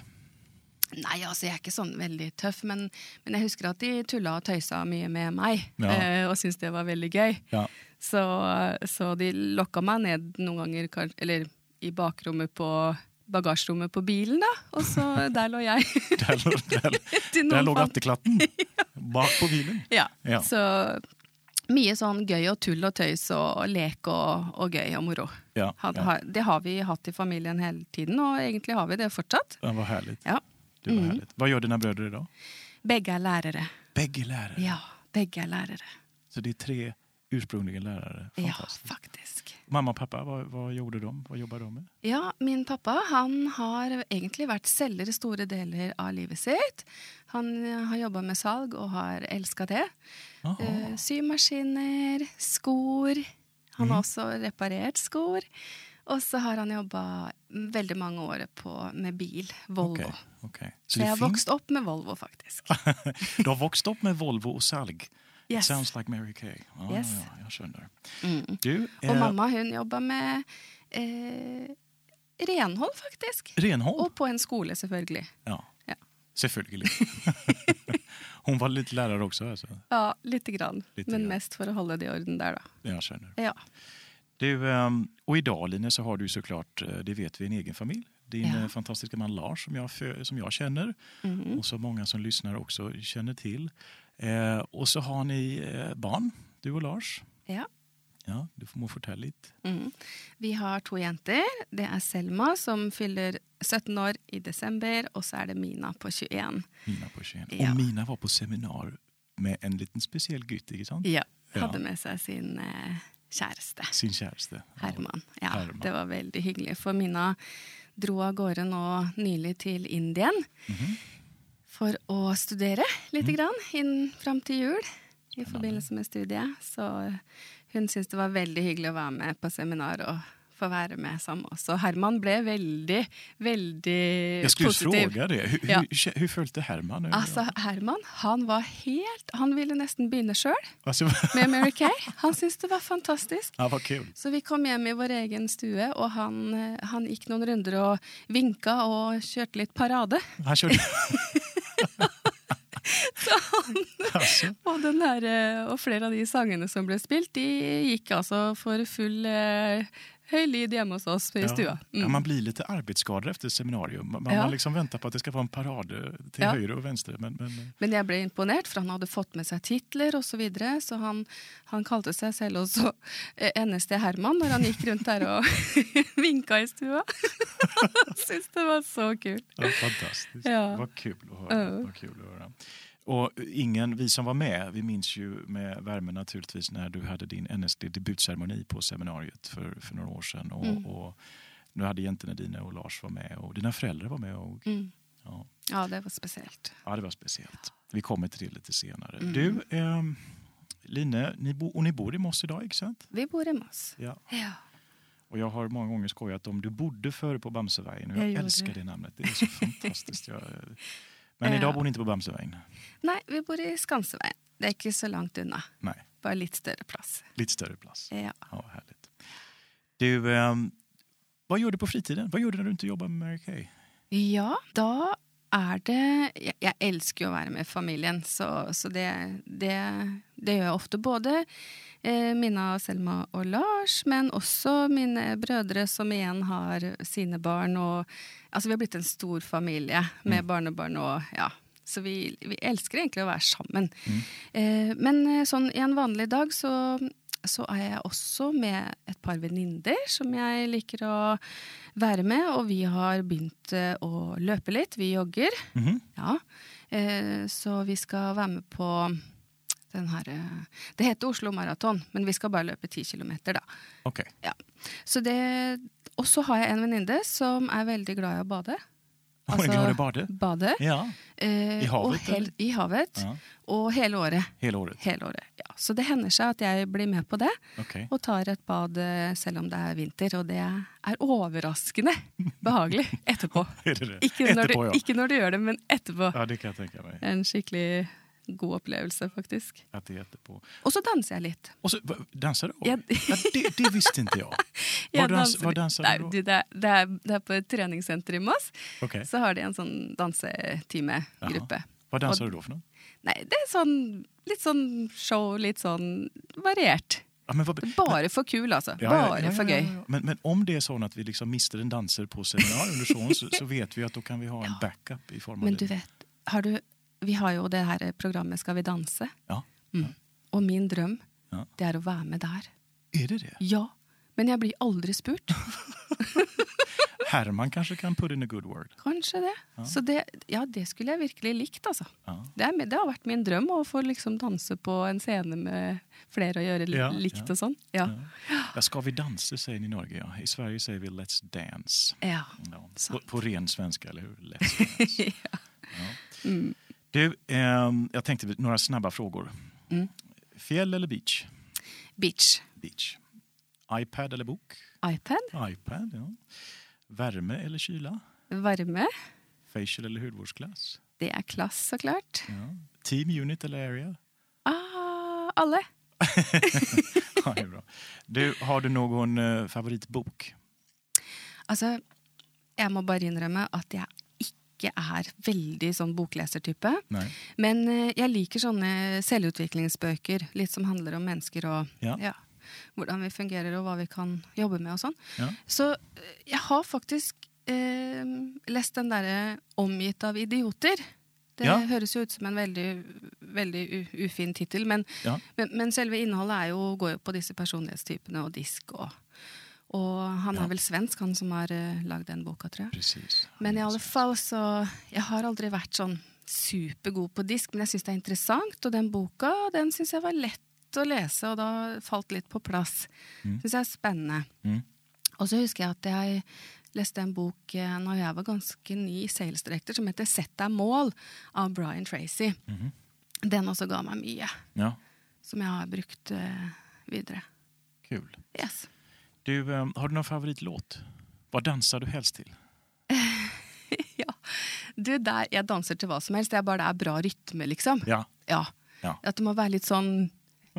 Nei, altså jeg er ikke sånn veldig tøff, men, men jeg husker at de tulla og tøysa mye med meg. Ja. eh, og syntes det var veldig gøy. Ja. Så, så de lokka meg ned noen ganger, eller i bakrommet på bagasjerommet på bilen, da. Og så der lå jeg. Där, låg- där, til där noen låg fant- atteklatten bak på bilen. Ja. Ja. Så mye sånn gøy og tull og tøys og lek og, og gøy og moro. Ja, ja. det har vi hatt i familien hele tiden, og egentlig har vi det fortsatt. ja, vad härligt. Ja. Det var Mm. härligt. Vad gör dina bröder idag? Begge er lærere. Bägge lärare. Ja, begge er lærere. Så det är tre ursprungliga lärare. Ja, Fantastiskt. Mamma och pappa, vad, vad gjorde de? Vad jobbar de med? Ja, min pappa han har egentlig vært selger i store deler av livet sitt. Han eh, har jobba med salg og har elska det. Eh, symaskiner, skor. Han Mm. har også reparert skor. Og så har han jobba veldig mange år på, med bil. Volvo. Okej, okej. Så Så det har finns... vokst opp med Volvo, faktisk. du har vuxit upp med Volvo och Salg. Yes. Sounds like Mary Kay. Ja, Yes. ja, jag skönner. Mm. Du, eh, mamma hun jobba med eh, renhold, faktisk. renhåll? Og på en skole, selvfølgelig. Ja. Ja. Selvfølgelig. Hon var lite lärare också. Alltså. Ja, lite grann. Lite men grann. mest for å holde det i orden der, da. Jag känner. Ja. Du, ehm, och idag Line så har du såklart, eh, det vet vi, en egen familj. Din Ja. eh, fantastiska man Lars som jag, som jag känner Mhm. och som många som lyssnar också känner till. Eh, och så har ni eh, barn, du och Lars. ja. Ja, du får må fortelle lite. Mhm. Vi har to jenter. Det er Selma, som fyller 17 år i desember, og så er det Mina på 21. Mina på 21. Ja. Och Mina var på seminar med en liten speciell gutt, ikke sant? Ja. Hadde med seg sin eh, kjæreste. Sin. Ja. Herman. Ja, Herman. Det var veldig hyggelig. For Mina dro av gårde nå nylig til Indien Mhm. For å studere lite grann inn fram til jul i forbindelse med studiet. Så hun syntes det var veldig hyggelig å være med på seminar og få være med sammen med oss. Og Herman ble veldig, veldig Jag skulle positiv. fråga det. Hur, Ja. hur, hur följde Herman? nu? Altså, Herman han var helt Han ville begynne sjøl Alltså, med Mary Kay. Han syntes det var fantastisk. ja, vad kul. Så vi kom hjem i vår egen stue, og han, eh, han gikk noen runder og vinka og kjørte litt parade. Han körde... alltså, Og, den der, eh, og flere av de sangene som ble spilt, de gikk altså for full eh, høy lyd hjemme hos oss stua. ja, Mm. man blir lite arbetsskadad efter seminarium. Man, Ja. man liksom väntar på att det ska vara en parad eh, till Ja. höger och vänster. Men, men, Men jeg ble imponert, for han hadde fått med seg titler osv. Så, videre, så han, han kalte seg selv også eh, NSD Herman når han gikk rundt der og vinka i. Han syntes det var så kult. ja, fantastiskt. Ja. Vad kul att höra. Ja. Vad kul att höra. Och ingen, vi som var med, vi minns ju med värme naturligtvis när du hade din NSD-debutceremoni på seminariet för, för några år sedan. Och, Mm. och nu hade jäntorna Dina och Lars var med och dina föräldrar var med. Och, Mm. ja, Ja, det var spesielt. ja, det var speciellt. Vi kommer till det lite senare. Mm. Du, ehm, Line, ni bo, och ni bor i Moss idag, inte sant? Vi bor i Moss. Ja. Ja. Och jag har många gånger skojat om du bodde förr på Bamsevägen jag, Jag älskar det. det namnet. Det är så fantastiskt. Jag, men idag bor ni inte på Bamsevägen? Nei, vi bor i Skanseveien. Det er ikke så langt unna. Nej, Bare litt større plass. lite större plats. Ja. Ja, härligt. Du, ehm, vad gör du på fritiden? Vad gör du när du inte jobbar med Mary Kay? Ja, da er det Jeg, jeg elsker jo å være med familien, så, så det, det, det gjør jeg ofte. Både eh, Mina, Selma og Lars, men også mine brødre, som igjen har sine barn. Og, altså, vi har blitt en stor familie med barnebarn og ja. Så vi, vi elsker egentlig å være sammen. Eh, men eh, sånn i en vanlig dag så så er jeg også med et par venninner som jeg liker å være med. Og vi har begynt eh, å løpe litt. Vi jogger. Mhm. Ja. Eh, så vi skal være med på den her eh, Det heter Oslo Maraton, men vi skal bare løpe ti kilometer, da. Okej. Ja. Så det Og så har jeg en venninne som er veldig glad i å bade. Är glad i bade? Bade. Ja, Eh, I havet, hel? I havet. Ja. Og hele året. hela året. Hele året. Ja. Så det hender seg at jeg blir med på det. Okej. Og tar et bad eh, selv om det er vinter, og det er overraskende behagelig etterpå. Är det det? Ikke når, Etterpå, du, ja. ikke når du gjør det, men etterpå. Ja, det kan jag tänka mig. En skikkelig god opplevelse, faktisk. Att det är etterpå. Og så danser jeg litt. Och så, dansar du? Jag- Ja, det, det visste inte jag. Var, Jeg dans, var dansar Nei, du då? det, er, det er på et treningssenter i Moss. Okej. Så har de en sånn dansetimegruppe. Vad dansar Och- du då för något? Nei, det er sånn litt sånn show, litt sånn variert. Ja, vad, Bare for kul, altså. Ja, Bare ja, gøy. ja. Men, men om det är så att vi liksom mister en danser på seminarium så, så vet vi att då kan vi ha en backup i form av Men det. du vet, har du, vi har jo det her programmet Skal vi danse. Ja. Mm. Og min drøm, Ja. det er å være med der. Är det det? Ja. Men jeg blir aldri spurt. Herman kanske kan put in a good word. Kanskje det. Så det, ja, det skulle jeg virkelig likt, altså. Ja. Det, er, det har vært min drøm å få liksom danse på en scene med og gjøre li Ja, likt ja. og sånn. Ja. Ja, ska vi dansa säger ni i Norge. Ja. I Sverige säger vi let's dance. ja. Ja. På, på ren svenska, eller hur? Let's dance. ja. Ja. Mm. Du, ehm, jag tänkte några snabba frågor. Mm. Fjäll eller beach? Beach. Beach. iPad eller bok? iPad. iPad, ja. Värme eller kyla? Varme. Facial eller hudvårdsglass? Det er klass, så klart. Ja. Team, unit eller area? Ah, alle. Ja, det är bra. Du, har du någon eh, favoritbok? Altså, jeg må bare innrømme at jeg ikke er veldig sånn boklesertype. Nej. Men eh, jeg liker sånne selvutviklingsbøker, litt som handler om mennesker og Ja. hvordan vi fungerer og hva vi kan jobbe med og sånn. Ja. Så eh, jeg har faktisk eh, lest den derre 'Omgitt av idioter'. Det Ja. høres jo ut som en veldig, veldig ufin tittel, men, Ja. men, men selve innholdet er jo, går jo på disse personlighetstypene og disk og Og han Ja. er vel svensk, han som har uh, lagd den boka, tror jeg. Precis. Men i alle fall så Jeg har aldri vært sånn supergod på disk, men jeg syns det er interessant. Og den boka den syns jeg var lett å lese, og da falt litt på plass. Mm. Syns jeg er spennende. Mm. Og så husker jeg at jeg leste en bok eh, når jeg var ganske ny sales director, som heter 'Sett deg mål' av Brian Tracy. Mhm. Den også ga meg mye, Ja, som jeg har brukt eh, videre. kul. Yes. Du, eh, har du någon favoritlåt? Vad dansar du helst till? ja. Du, der, jeg danser til hva som helst. Det bare det er bra rytme, liksom. Ja, Ja. Ja. At det må være litt sånn,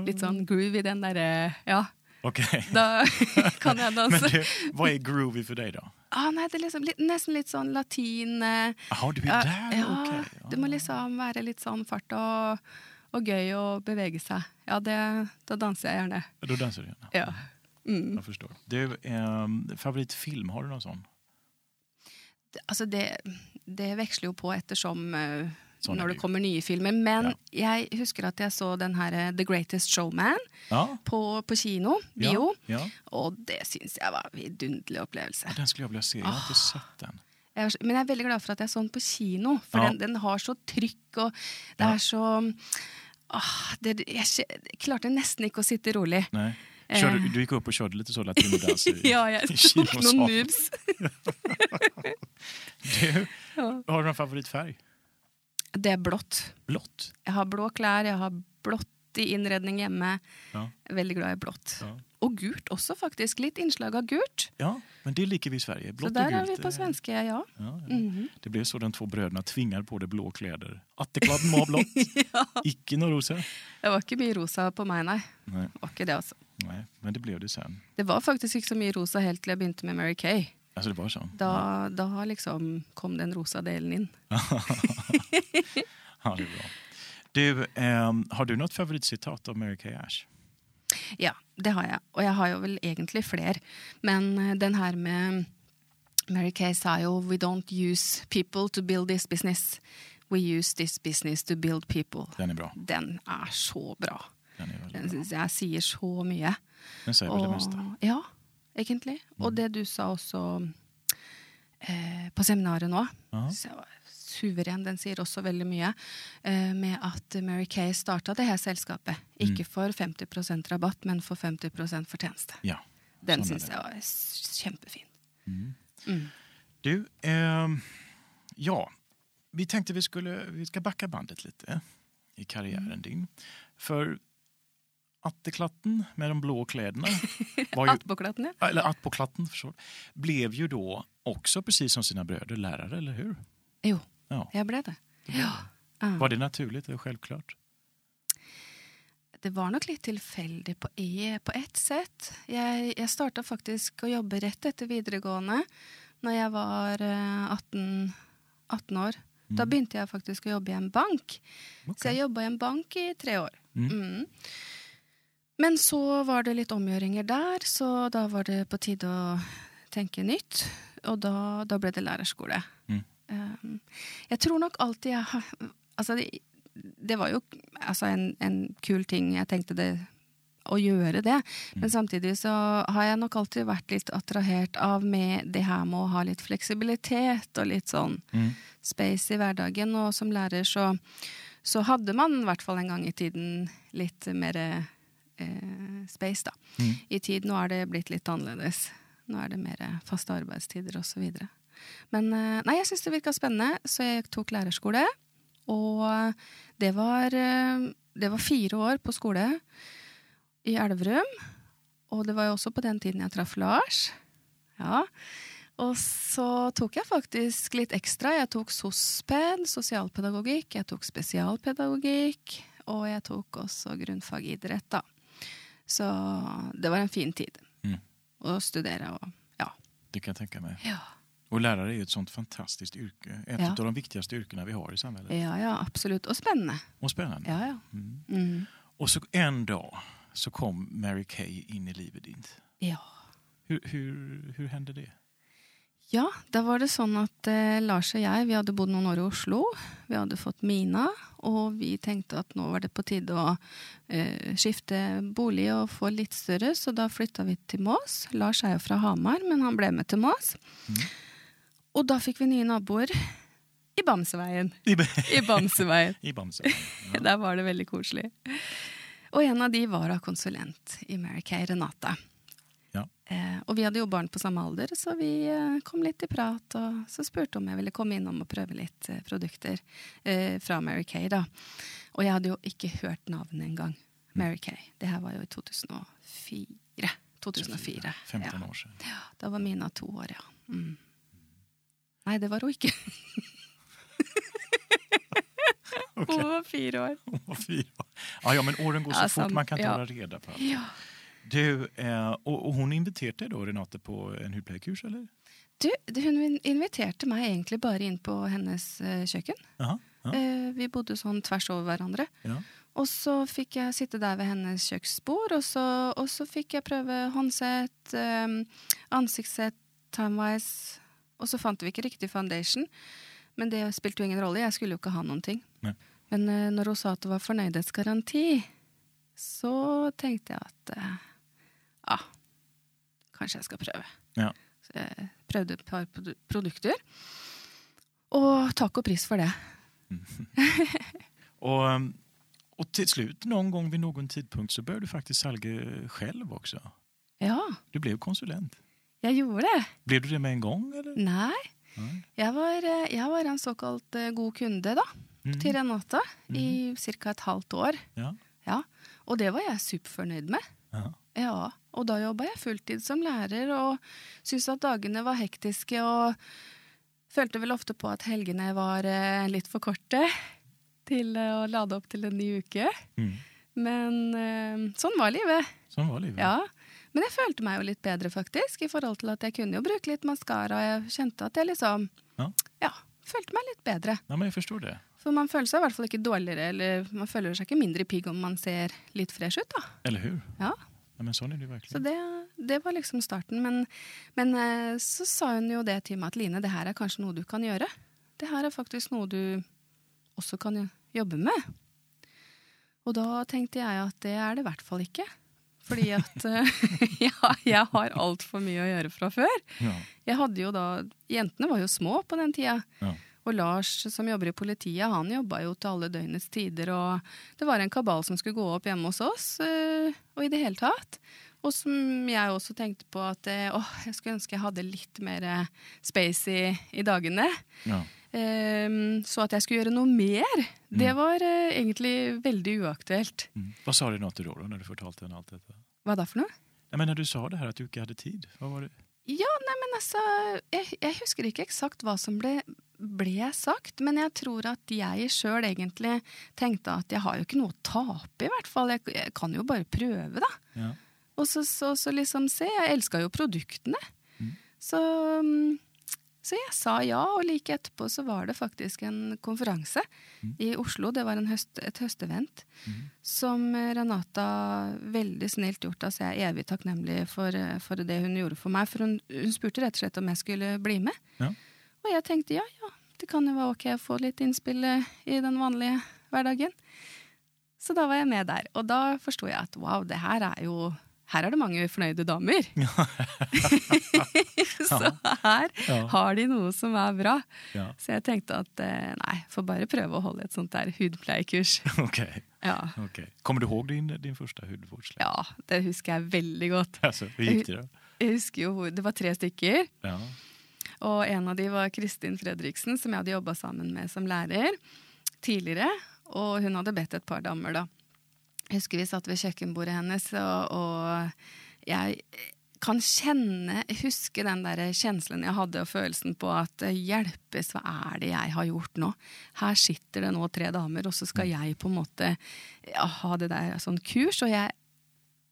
litt sånn groove i den derre Ja, okej. da kan jeg Men danse. du, vad är groovy för dig då? Ah, nei, det er liksom litt, nesten litt sånn latin eh, Jaha, du är ja, där? ja, okej. Det må liksom være litt sånn fart og, og gøy å bevege seg. Ja, det, da danser jeg gjerne. Ja, Då dansar du gärna? Ja. Mm. Jag förstår. Du, ehm, favoritfilm, har du någon sån? Altså, det, det veksler jo på ettersom eh, Sånn når det kommer nye filmer. Men jeg husker at jeg så den her eh, The Greatest Showman Ja, på, på kino, bio. ja, ja. Og det syns jeg var en vidunderlig opplevelse. Den skulle jag vilja se. Jag har inte sett den. Men jeg er veldig glad for at jeg så den på kino, Ja. den, den har så trykk, og det Ja. er så ah, det, kje- klarte nesten ikke å sitte rolig. Nej. Körde, Eh. du gick upp och körde lite så latinodans i, Ja, tok kinosalen. noen moves. Du, Ja. har du någon favoritfärg? Det er blått. Blått? Jeg har blå klær, jeg har blått i innredning hjemme. Ja. Veldig glad i blått. Ja. Og gult også, faktisk. Litt innslag av gult. ja, men det liker vi i Sverige. Blått så der och gult. vi på eh, svenske, ja. Ja, ja. Mhm. Det blev så de två bröderna tvingar på det blå kläder. Attekladden må ha blått, icke någon rosa. Det var ikke mye rosa på nei. Nej, var ikke det, altså. nej, men det blev det sen. Det var faktisk ikke så mye rosa helt til jeg begynte med Mary Kay. Alltså det var så? Da, da liksom kom den rosa delen inn. Ja, det är bra. Du, ehm, har du något favoritcitat av Mary Kay Ash? Ja, det har jeg. Og jeg har jo vel egentlig flere. Men eh, den her med Mary Kay sa jo We don't use people to build this business. We use this business to build people. Den är bra. Den er så bra. Den, är Den bra. jeg sier så mye. den säger väl det mesta. ja, egentlig. Og det du sa også eh, på seminaret nå, Ja. så jeg var suveren. Den sier også veldig mye. Eh, med at Mary Kay starta det her selskapet. Mm. Ikke for 50% rabatt, men for 50% fortjeneste. Ja. Den sånn syns jeg var kjempefin. Mm. Mm. Du, ehm, ja, vi tänkte vi skulle vi ska backa bandet lite i karriären Mm. din. För Atteklatten med de blå kläderna, var ju, Attpåklatten, ja. eller Attpåklatten förstår, blev ju då också precis som sina bröder lärare, eller hur? Jo, Ja. jeg ble det. Ja. Var det naturligt och självklart? Det var nok litt tilfeldig på, på ett sett. Jeg, jeg starta faktisk å jobbe rett etter videregående, når jeg var eh, 18, 18 år. Da begynte jeg faktisk å jobbe i en bank. Så jeg jobba i en bank i tre år. Mm. Men så var det litt omgjøringer der, så da var det på tide å tenke nytt. Og da, da ble det lærerskole. Mm. Um, jeg tror nok alltid jeg har Altså, det, det var jo altså en, en kul ting. Jeg tenkte det å gjøre det. Men samtidig så har jeg nok alltid vært litt attrahert av med det her med å ha litt fleksibilitet og litt sånn Mm. space i hverdagen. Og som lærer så, så hadde man i hvert fall en gang i tiden litt mer eh, space, da. Mm. I tid nå er det blitt litt annerledes. Nå er det mer faste arbeidstider osv. Men eh, nei, jeg syns det virka spennende, så jeg tok lærerskole. Og det var, eh, det var fire år på skole i Elverum. Og det var jo også på den tiden jeg traff Lars. Ja. Og så tok jeg faktisk litt ekstra. Jeg tok sosped, sosialpedagogikk, jeg tok spesialpedagogikk, og jeg tok også grunnfag idrett, da. Så det var en fin tid Mm. å studere og ja. Det kan jag tänka mig. Ja, Och lärare är ju ett sånt fantastiskt yrke. Ett Ja. av de viktigaste yrkena vi har i samhället. ja, ja absolutt. Og spennende. Och spännande. Ja, ja. Mm. Mm. Och så en dag så kom Mary Kay in i livet ditt. ja. Hur, hur, hur hände det? Ja, da var det sånn at eh, Lars og jeg vi hadde bodd noen år i Oslo. Vi hadde fått Mina, og vi tenkte at nå var det på tide å eh, skifte bolig og få litt større, så da flytta vi til Mås. Lars er jo fra Hamar, men han ble med til Mås. Og da fikk vi nye naboer i Bamseveien. I, I Bamseveien. i Bamse. Der var det veldig koselig. Og en av de var konsulent i Mary Kay, Renate. Ja. Eh, og vi hadde jo barn på samme alder, så vi eh, kom litt i prat. Og så spurte om jeg ville komme innom og prøve litt eh, produkter eh, fra Mary Kay. da. Og jeg hadde jo ikke hørt navnet engang. Mary Kay. Det her var i 2004, 2004. 15 Ja. år sedan. Da var Mina to år, ja. Mm. Nei, det var hun ikke. Okej. Hun var fire år. Hon var fyra. Ja, ja, men åren går så Ja, fort man kan inte ja. hålla reda på allt. Ja. Du, eh, och, och hon inviterade dig då, Renate, på en hudpleiekurs, eller? Du, det- hun inviterte meg egentlig bare inn på hennes eh, kjøkken. Jaha. Ja. Eh, vi bodde sånn tvers over hverandre. Ja. Og så fikk jeg sitte der ved hennes kjøkkenbord, og så, så fikk jeg prøve håndsett, um, ansiktssett, timewise, og så fant vi ikke riktig foundation. Men det spilte jo ingen rolle, jeg skulle jo ikke ha noen ting. Nei. Men eh, når hun sa at det var fornøydhetsgaranti, så tenkte jeg at eh, ja, kanskje jeg skal prøve. Ja. Så jeg prøvde et par produ- produkter. Og takk og pris for det. Och, ehm, och till slut, någon gång vid någon tidpunkt, så började du faktiskt salga själv också. Ja, Du blev konsulent. Jeg gjorde det. Blev du det med en gång? Eller? Nei. Nej. Jeg var, eh, jeg var en såkalt eh, god kunde da, Mm. til Renate i ca. et halvt år. Ja. Ja. Og det var jeg superfornøyd med. Ja. Ja, Og da jobba jeg fulltid som lærer og syntes at dagene var hektiske og følte vel ofte på at helgene var eh, litt for korte til eh, å lade opp til en ny uke. Mm. Men eh, sånn var livet. Sånn var livet. Ja. Men jeg følte meg jo litt bedre, faktisk, i forhold til at jeg kunne jo bruke litt maskara. Jeg kjente at jeg liksom Ja. Ja, følte meg litt bedre. Ja, men jag förstår det. For man føler seg i hvert fall ikke dårligere, eller man føler seg ikke mindre pigg om man ser litt fresh ut, da. Eller hur? Ja, Ja, men sånn är det Så verkligen. det, det var liksom starten. Men, men eh, så sa hun jo det til meg at Line, det her er kanskje noe du kan gjøre. Det her er faktisk noe du også kan jo- jobbe med. Og da tenkte jeg at det er det i hvert fall ikke. Fordi at ja, jeg har altfor mye å gjøre fra før. Ja. Jeg hadde jo da, Jentene var jo små på den tida. Ja. Og Lars som jobber i politiet, han jobba jo til alle døgnets tider. Og det var en kabal som skulle gå opp hjemme hos oss, eh, og i det hele tatt. Og som jeg også tenkte på at eh, åh, jeg skulle ønske jeg hadde litt mer eh, space i, i dagene. Ja. Ehm, så at jeg skulle gjøre noe mer, det var eh, egentlig veldig uaktuelt. Mm. Vad sa Renate då, då när du fortalte henne allt detta? Da for noe? Nej, men när du sa det här att du inte hade tid, vad var det? Ja, nei, men altså jeg, jeg husker ikke eksakt hva som ble, ble sagt, men jeg tror at jeg sjøl egentlig tenkte at jeg har jo ikke noe å tape, i hvert fall. Jeg, jeg kan jo bare prøve, da. Ja. Og så, så, så liksom se, jeg elska jo produktene. Mm. Så, mm, så jeg sa ja, og like etterpå så var det faktisk en konferanse Mm. i Oslo. Det var høst, et høstevent Mm. som Renata veldig snilt gjort. Altså jeg er evig takknemlig for, eh, for det hun gjorde for meg. For hun, hun spurte rett og slett om jeg skulle bli med. Ja. Og jeg tenkte ja, ja, det kan jo være ok å få litt innspill eh, i den vanlige hverdagen. Så da var jeg med der. Og da forsto jeg at wow, det her er jo her er det mange fornøyde damer. så her har de noe som er bra. Så jeg tenkte at eh, nei, får bare prøve å holde et sånt der hudpleiekurs. Okej. Ja. okej. Kommer du ihåg din, din första hudvårdslärare? ja, det husker jeg veldig godt. Alltså, hur gick det då? Jeg husker jo, Det var tre stykker, Ja. og en av de var Kristin Fredriksen, som jeg hadde jobba sammen med som lærer tidligere. Og hun hadde bedt et par damer, da. Jeg husker vi satt ved kjøkkenbordet hennes, og, og jeg kan kjenne, huske den der kjenslen jeg hadde og følelsen på at hjelpes, hva er det jeg har gjort nå? Her sitter det nå tre damer, og så skal jeg på en måte ha det der sånn kurs. Og jeg,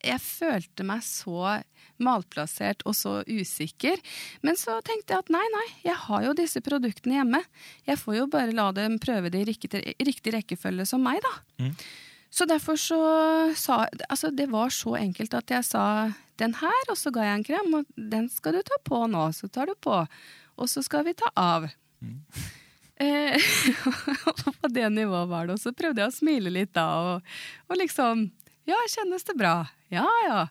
jeg følte meg så malplassert og så usikker. Men så tenkte jeg at nei, nei, jeg har jo disse produktene hjemme. Jeg får jo bare la dem prøve det i riktig, riktig rekkefølge som meg, da. Mm. Så derfor så sa Altså, det var så enkelt at jeg sa den her, og så ga jeg en krem, og den skal du ta på nå. Så tar du på. Og så skal vi ta av. Eh, og på det nivået var det. Og så prøvde jeg å smile litt da, og, og liksom Ja, kjennes det bra? Ja, ja.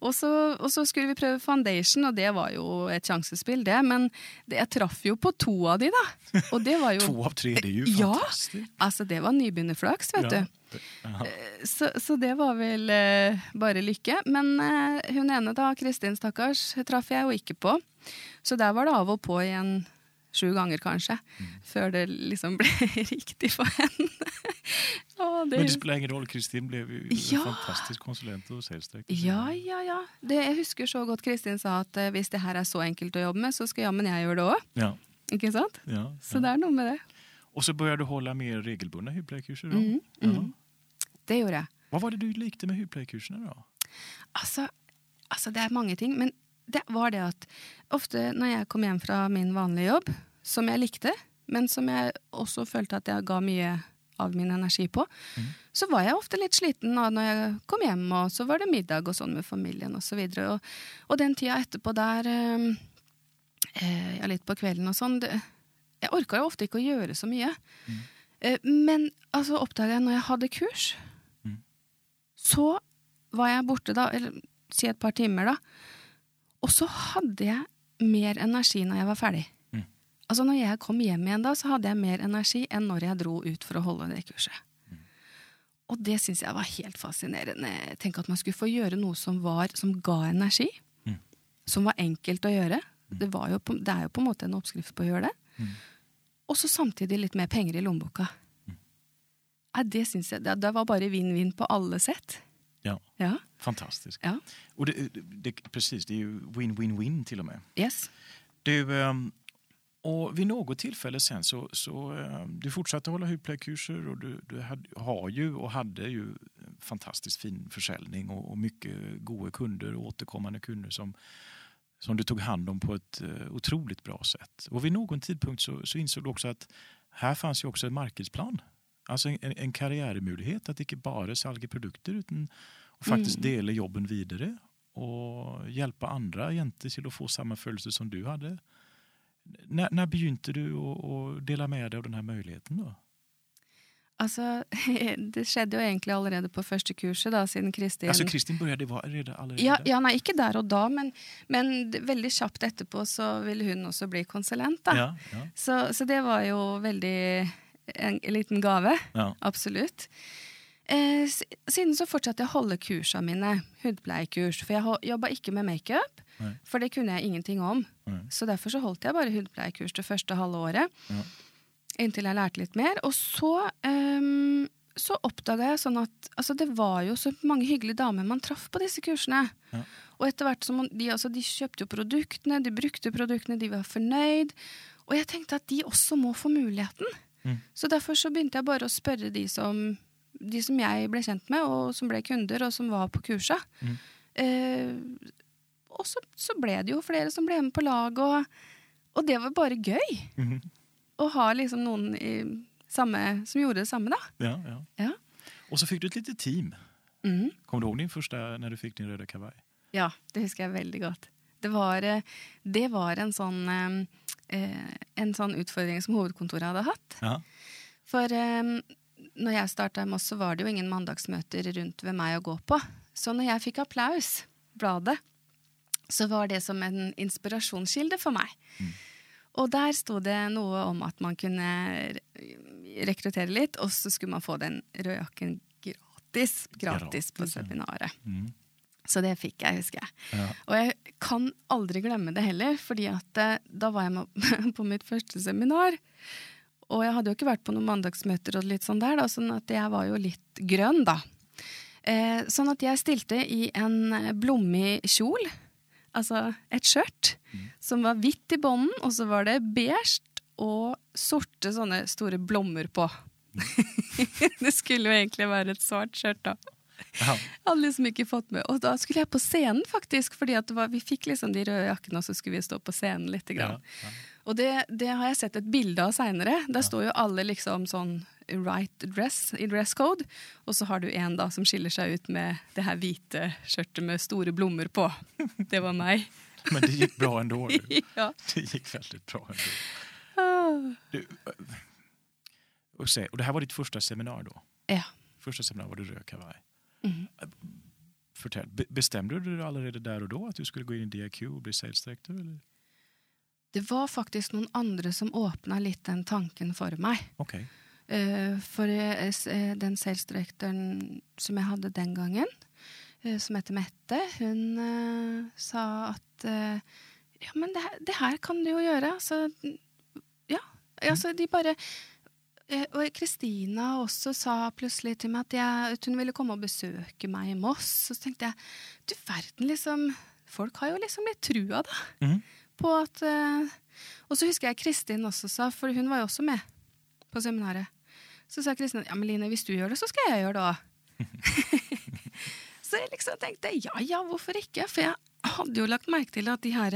Og så, og så skulle vi prøve foundation, og det var jo et sjansespill, det. Men det, jeg traff jo på to av de, da. Og det var jo Två av tre, det är ju Ja. fantastiskt. Altså, det var nybegynnerflaks, vet Ja. du. Jaha. Så, så det var vel eh, bare lykke. Men eh, hun ene, da, Kristin stakkars, traff jeg jo ikke på. Så der var det av og på igjen sju ganger, kanskje, før det liksom ble riktig for henne. og det, Men det spelar ingen roll, Kristin blev ju Ja. en fantastisk konsulent och salesdirektör. Ja, ja, ja. Det, jeg husker så godt Kristin sa at eh, hvis det her er så enkelt å jobbe med, så skal jammen jeg gjøre det òg. Ja, Ikke sant? ja, Så ja. det er noe med det. Och så började du hålla mer regelbundna hudplejekurser. då? Mm, Ja. mm. Det gjorde jeg. Vad var det du likte med hudplejekurserna då? Altså, altså, det er mange ting, men det var det at ofte når jeg kom hjem fra min vanlige jobb, som jeg likte, men som jeg også følte at jeg ga mye av min energi på, så var jeg ofte litt sliten da når jeg kom hjem, og så var det middag og sånn med familien og så videre. Og, og den tida etterpå der, eh, eh, ja, litt på kvelden og sånn, det, jeg orka jo ofte ikke å gjøre så mye. Eh, men altså oppdaga jeg når jeg hadde kurs, så var jeg borte da, eller si et par timer da, og så hadde jeg mer energi når jeg var ferdig. Mm. Altså når jeg kom hjem igjen da, så hadde jeg mer energi enn når jeg dro ut for å holde det kurset. Og det syns jeg var helt fascinerende. Tenk at man skulle få gjøre noe som, var, som ga energi. Mm. Som var enkelt å gjøre. Det, var jo på, det er jo på måte en oppskrift på å gjøre det. Mm. Og så samtidig litt mer penger i lommeboka. Nei, det syns det, det var bare vinn-vinn på alle sett. Ja, Ja. fantastiskt. Ja. Och det, det, precis, det är ju win-win-win till och med. Yes. Du, ehm, och vid något tillfälle sen så, så ehm, du fortsatte hålla hudplejekurser och du, du hade, har ju och hade ju fantastiskt fin försäljning och, och mycket goda kunder och återkommande kunder som, som du tog hand om på ett eh, otroligt bra sätt. Och vid någon tidpunkt så, så insåg du också att här fanns ju också en marknadsplan. Alltså en, en karriärmöjlighet att inte bara sälja produkter utan och faktiskt Mm. dela jobben vidare och hjälpa andra jenter till att få samma födelse som du hade. När, när begynte du att, dela med dig av den här möjligheten då? Altså, det skjedde jo egentlig allerede på første kurset, da, siden Kristin Alltså Kristin började redan allerede ja, ja, nei, ikke der og da, men, men veldig kjapt etterpå så ville hun også bli konsulent. da. Ja, ja, Så, så det var jo veldig en, en liten gave. ja. Absolutt. Eh, siden så fortsatte jeg å holde kursene mine, hudpleiekurs. For jeg jobba ikke med makeup, for det kunne jeg ingenting om. Nei. Så derfor så holdt jeg bare hudpleiekurs det første halve året. Ja. Inntil jeg lærte litt mer. Og så, um, så oppdaga jeg sånn at altså det var jo så mange hyggelige damer man traff på disse kursene. Ja. Og etter hvert som de, altså, de kjøpte jo produktene, de brukte produktene, de var fornøyd. Og jeg tenkte at de også må få muligheten. Mm. Så derfor så begynte jeg bare å spørre de som, de som jeg ble kjent med, og som ble kunder, og som var på kursa. Mm. Eh, og så, så ble det jo flere som ble med på lag, og, og det var bare gøy. Mhm. Å ha liksom noen i samme, som gjorde det samme, da. ja, ja. Ja. Och så fick du ett litet team. Mhm. Kommer du ihåg din första när du fick din röda kavaj? Ja, det husker jeg veldig godt. Det var, eh, det var en, sånn, eh, eh, en sånn utfordring som hovedkontoret hadde hatt. Ja. For eh, når jeg starta i Moss, så var det jo ingen mandagsmøter rundt ved meg å gå på. Så når jeg fikk applaus, bladet, så var det som en inspirasjonskilde for meg. Og der sto det noe om at man kunne re- rekruttere litt, og så skulle man få den røde jakken gratis, gratis på Gratis, seminaret. Mm. Så det fikk jeg, husker jeg. Ja. Og jeg kan aldri glemme det heller, fordi at eh, da var jeg med på mitt første seminar. Og jeg hadde jo ikke vært på noen mandagsmøter og litt sånn der, da, sånn at jeg var jo litt grønn, da. Eh, sånn at jeg stilte i en blommig kjol, altså et skjørt, som var hvitt i bånden, og så var det beige og sorte sånne store blommer på. det skulle jo egentlig være et svart skjørt, da. Ja. Hadde liksom ikke fått med. Og da skulle jeg på scenen, faktisk. fordi var, vi fikk liksom de røde jakkene, og så skulle vi stå på scenen litt. Ja. Grann. Og det, det har jeg sett et bilde av seinere. Der står jo alle liksom sånn right dress i dress code. Og så har du en da som skiller seg ut med det her hvite skjørtet med store blommer på. Det var meg. Men det gick bra ändå. Du. ja. Det gick väldigt bra ändå. Ah. Du, eh, och, se, och det här var ditt första seminar då? ja. Första seminar var du röd kavaj. Mhm. Förtäll, be- bestämde du dig allerede där och då att du skulle gå in i DIQ och bli sales director? Eller? Det var faktisk noen andre som åpna litt den tanken meg. Okej. Eh, for eh, s- eh, den salesdirektoren som jeg hadde den gangen, eh, som heter Mette, eh, sa at eh, ja, men det, her- det her kan du jo gjøre. Altså, ja, altså de bare eh, og Kristina også sa plutselig til meg at, jeg, at hun ville komme og besøke meg i Moss. Og så tenkte jeg du verden, liksom. Folk har jo liksom litt trua, da. Mhm. På at eh, Og så husker jeg Kristin også sa, for hun var jo også med på seminaret. Så sa Kristin ja, men Line, hvis du gjør det, så skal jeg gjøre det så jeg liksom tenkte ja ja, hvorfor ikke? For jeg hadde jo lagt merke til at de her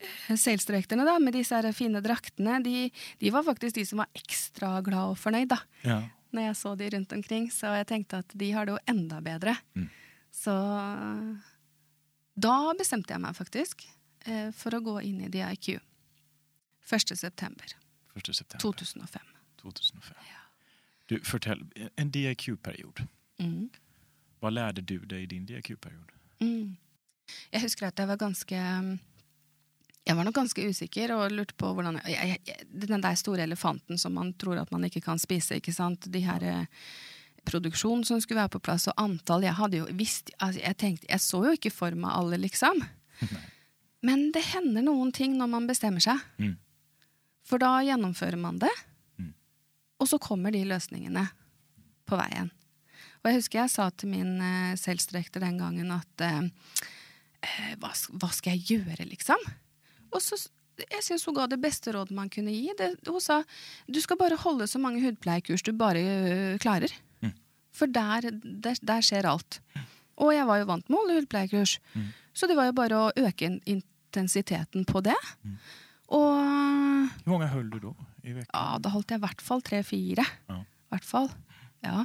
da, med disse her fine draktene, de, de var faktisk de som var ekstra glad og fornøyd da, Ja. når jeg så de rundt omkring. Så jeg tenkte at de har det jo enda bedre. Mm. Så da bestemte jeg meg faktisk eh, for å gå inn i DIQ. 1. september 1 september 2005. 2005. Du, fortell, en DIQ-period. Mm. Vad lärde du dig i din DIQ-period? Mm. Jeg husker at jeg var ganske Jeg var nok ganske usikker og lurte på hvordan jeg, jeg, Den der store elefanten som man tror at man ikke kan spise, ikke sant. De her eh, produksjon som skulle være på plass, og antall Jeg hadde jo visst altså, jeg, tenkte, jeg så jo ikke for meg alle, liksom. Men det hender noen ting når man bestemmer seg. Mm. For da gjennomfører man det, Mm. og så kommer de løsningene på veien. Og jeg husker jeg sa til min uh, salgsdirektør den gangen at eh, eh, hva, s- hva skal jeg gjøre, liksom? Og så, jeg syns hun ga det beste rådet man kunne gi. Det, hun sa du skal bare holde så mange hudpleiekurs du bare øh, klarer. Mm. For der, der, der skjer alt. Og jeg var jo vant med å holde hudpleiekurs, Mm. så det var jo bare å øke in- intensiteten på det. Mm. Og Hur många höll du då i veckan? ja, da holdt jeg i hvert fall tre-fire. Ja. hvert fall. Ja.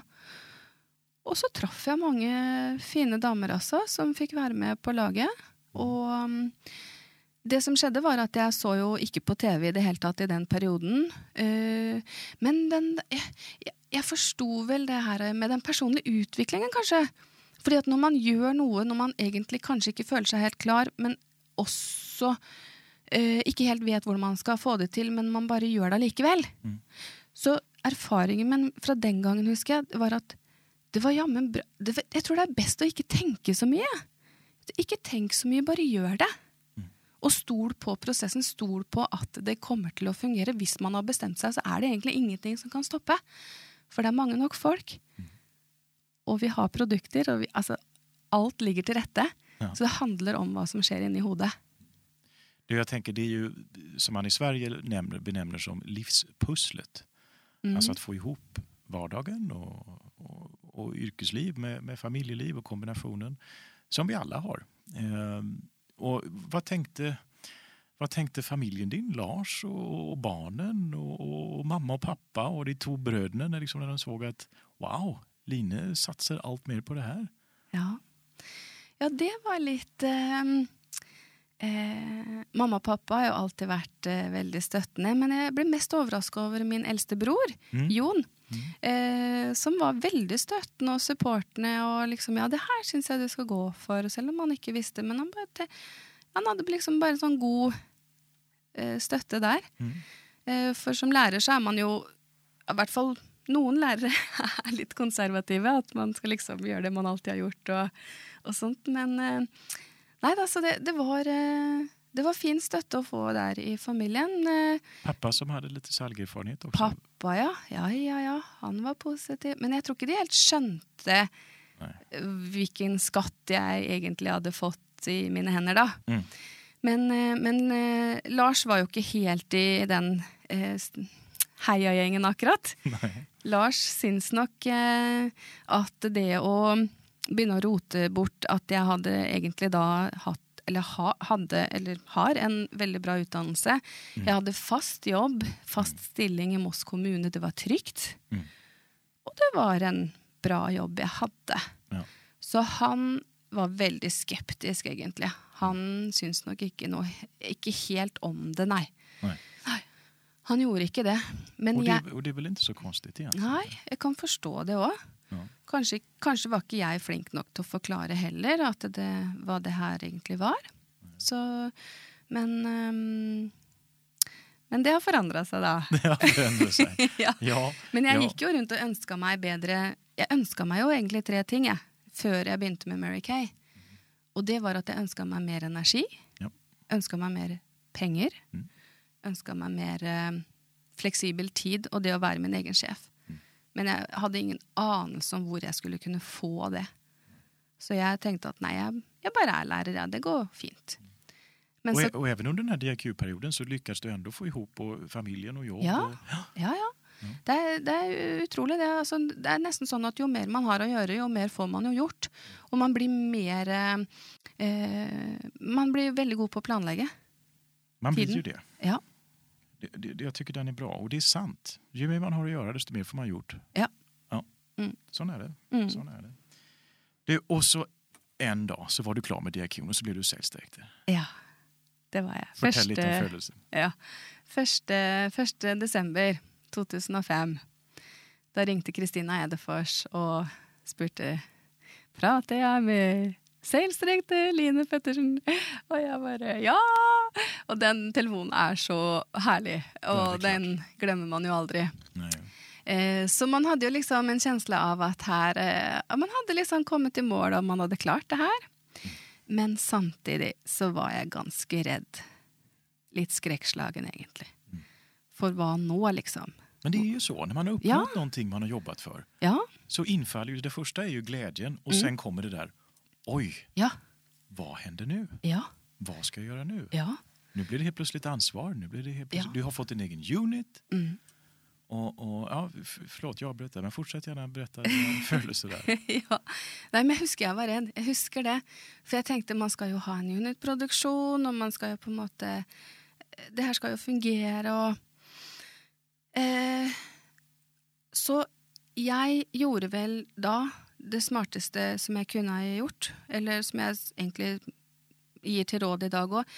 Og så traff jeg mange fine damer altså, som fikk være med på laget. Og det som skjedde, var at jeg så jo ikke på TV i det hele tatt i den perioden. Eh, men den, jeg, jeg, jeg forsto vel det her med den personlige utviklingen, kanskje. Fordi at når man gjør noe når man egentlig kanskje ikke føler seg helt klar, men også eh, ikke helt vet hvordan man skal få det til, men man bare gjør det allikevel. Mm. Så erfaringen min fra den gangen, husker jeg, var at det var jammen bra det, Jeg tror det er best å ikke tenke så mye. Ikke tenk så mye, bare gjør det. Og stol på prosessen, stol på at det kommer til å fungere. Hvis man har bestemt seg, så er det egentlig ingenting som kan stoppe. For det er mange nok folk. Og vi har produkter, og vi, altså, alt ligger til rette. Ja. Så det handler om hva som skjer inni hodet. Det jag tänker, det är ju som man i Sverige nämner, benämner som livspusslet. Mm. Alltså att få ihop vardagen och, och, och yrkesliv med, med familjeliv och kombinationen som vi alla har. Ehm, och vad tänkte, vad tänkte familjen din, Lars och, och barnen och, och mamma och pappa och de två bröderna när, liksom, när de såg att wow, Line satsar allt mer på det här? Ja. ja, det var lite... Um eh, Mamma og pappa har jo alltid vært eh, veldig støttende, men jeg ble mest overraska over min eldste bror, Mm. Jon. Eh, som var veldig støttende og supportende. Og liksom, ja, det her syns jeg du skal gå for, selv om han ikke visste. Men han, bare, han hadde liksom bare sånn god eh, støtte der. Mm. Eh, for som lærer så er man jo I hvert fall noen lærere er litt konservative. At man skal liksom gjøre det man alltid har gjort og, og sånt. Men eh, nei da, så det, det var eh, det var fin støtte å få der i familien. Eh, Pappa som hade lite salgerfarenhet också. Pappa, ja. Ja, ja, ja. Han var positiv. Men jeg tror ikke de helt skjønte Nei. hvilken skatt jeg egentlig hadde fått i mine hender, da. Mm. Men, eh, men Lars var jo ikke helt i den eh, heiagjengen, akkurat. Nej. Lars syns nok eh, at det å begynne å rote bort at jeg hadde egentlig da hatt eller ha, hadde, eller har, en veldig bra utdannelse. Jeg hadde fast jobb, fast stilling i Moss kommune. Det var trygt. Mm. Og det var en bra jobb jeg hadde. Ja. Så han var veldig skeptisk, egentlig. Han syns nok ikke noe Ikke helt om det, nei. Nej. Han gjorde ikke det. Men jeg det, och det är väl inte så konstigt egentligen? Nei, jeg kan forstå det òg. Kanskje, kanskje var ikke jeg flink nok til å forklare heller at det, hva det her egentlig var. Så, men ehm, Men det har forandra seg, da. Det har sig. ja. Ja, Men jeg gikk jo rundt og ønska meg bedre Jeg ønska meg jo egentlig tre ting jeg, før jeg begynte med Mary Kay. Og det var at jeg ønska meg mer energi. Ja. Ønska meg mer penger. Mm. Ønska meg mer eh, fleksibel tid og det å være min egen sjef. Men jeg hadde ingen anelse om hvor jeg skulle kunne få det. Så jeg tenkte at nei, jeg, jeg bare er lærer, ja. Det går fint. Men Och, så och även under den här DRQ-perioden så lyckas du ändå få ihop och familjen och jobb. Ja. Och, Ja, ja. Det er, det er utrolig. Det altså, det er nesten sånn at jo mer man har å gjøre, jo mer får man jo gjort. Og man blir mer eh, eh, Man blir veldig god på å planlegge. man blir ju det. Ja. Det, det. Jag tycker den är bra och det är sant. Ju mer man har att göra desto mer får man gjort. Ja. ja. Mm. Sån är det. Mm. Sån är det. det. Och så en dag så var du klar med DRQ och så blev du sales director. ja. Det var jeg. Fortell lite om födelsen. ja. Første, første desember 2005. Da ringte Kristina Edefors og spurte Prater jeg med sales director Line Pettersen? Og jeg bare ja! Og den telefonen er så herlig, og den glemmer man jo aldri. Nej. Eh, så man hadde jo liksom en känsla av at her eh, Man hadde liksom kommet i mål, og man hadde klart det her. Men samtidig så var jeg ganske redd. Litt skrekkslagen, egentlig. For hva nå, liksom? Men det är ju så, när man har uppnått Ja. någonting man har jobbat för Ja, så infaller ju det första är ju glädjen och Mm. sen kommer det där, oj, ja, vad händer nu? ja, Vad ska jag göra nu? ja. Nu blir det helt plötsligt ansvar, nu blir det helt plötsligt, du har fått en egen unit. Mm. Och, och, ja, förlåt, jag berättar, men fortsätt gärna berätta dina födelser där. ja. Nei, men husker jeg var redd. Jeg husker det. For jeg tenkte man skal jo ha en unitproduksjon, og man skal jo på en måte Det her skal jo fungere, og eh, Så jeg gjorde vel da det smarteste som jeg kunne ha gjort, eller som jeg egentlig gir til råd i dag òg,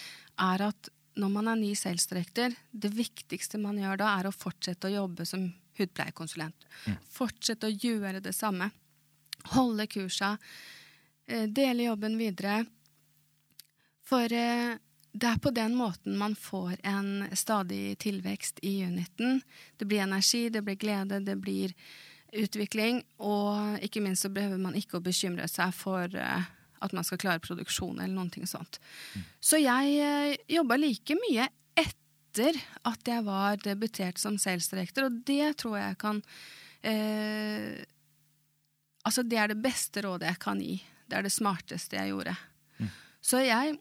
er at når man er ny sales director, det viktigste man gjør da, er å fortsette å jobbe som hudpleiekonsulent. Fortsette å gjøre det samme. Holde kursa. eh, Dele jobben videre. For eh, det er på den måten man får en stadig tilvekst i uniten. Det blir energi, det blir glede, det blir utvikling. Og ikke minst så behøver man ikke å bekymre seg for eh, at man skal klare produksjon eller noe sånt. Så jeg eh, jobba like mye etter at jeg var debutert som sales director, og det tror jeg kan eh, Altså, det er det beste rådet jeg kan gi. Det er det smarteste jeg gjorde. Så jeg,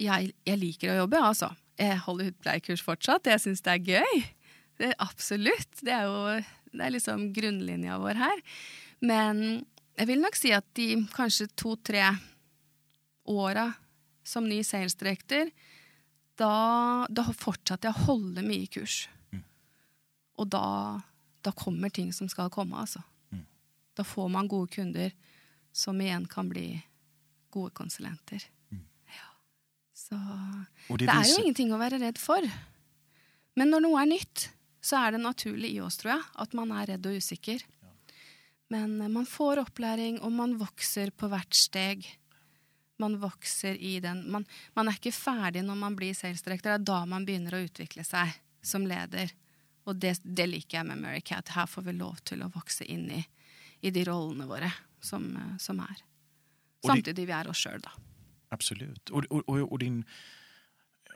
jeg Jeg liker å jobbe, altså. Jeg holder hudpleiekurs fortsatt. Jeg syns det er gøy. Det absolutt. Det er jo det er liksom grunnlinja vår her. Men jeg vil nok si at de kanskje to-tre åra som ny sales director, da, da fortsatte jeg å holde mye kurs. Og da, da kommer ting som skal komme, altså. Da får man gode kunder som igjen kan bli gode konsulenter. Ja. Så Och det er jo ingenting å være redd for. Men når noe er nytt, så er det naturlig i oss, tror jeg, at man er redd og usikker. Men eh, man får opplæring, og man vokser på hvert steg. Man vokser i den Man, man er ikke ferdig når man blir sales director. Det er da man begynner å utvikle seg som leder. Og det, det liker jeg med Mary Cat. Her får vi lov til å vokse inn i, i de rollene våre som, eh, som er. Og de- Samtidig vi er oss sjøl, da. Absolut. Och, och, och, och din,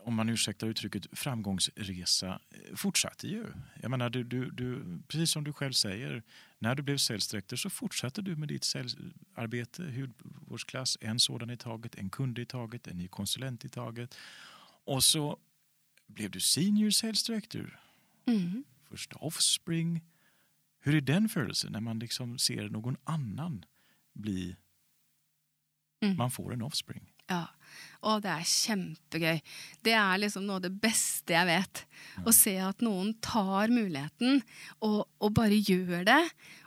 om man ursäktar uttrycket, framgångsresa eh, fortsatte ju. Jag menar, du, du, du, precis som du själv säger, när du blev director så fortsatte du med ditt salesarbete, hudvårdsklass, en sådan i taget, en kund i taget, en ny konsulent i taget. Och så blev du senior director, Mm. första Offspring. Hur är den födelsen när man liksom ser någon annan bli... Mm. Man får en Offspring. Ja, og det er kjempegøy. Det er liksom noe av det beste jeg vet. Å se at noen tar muligheten og, og bare gjør det.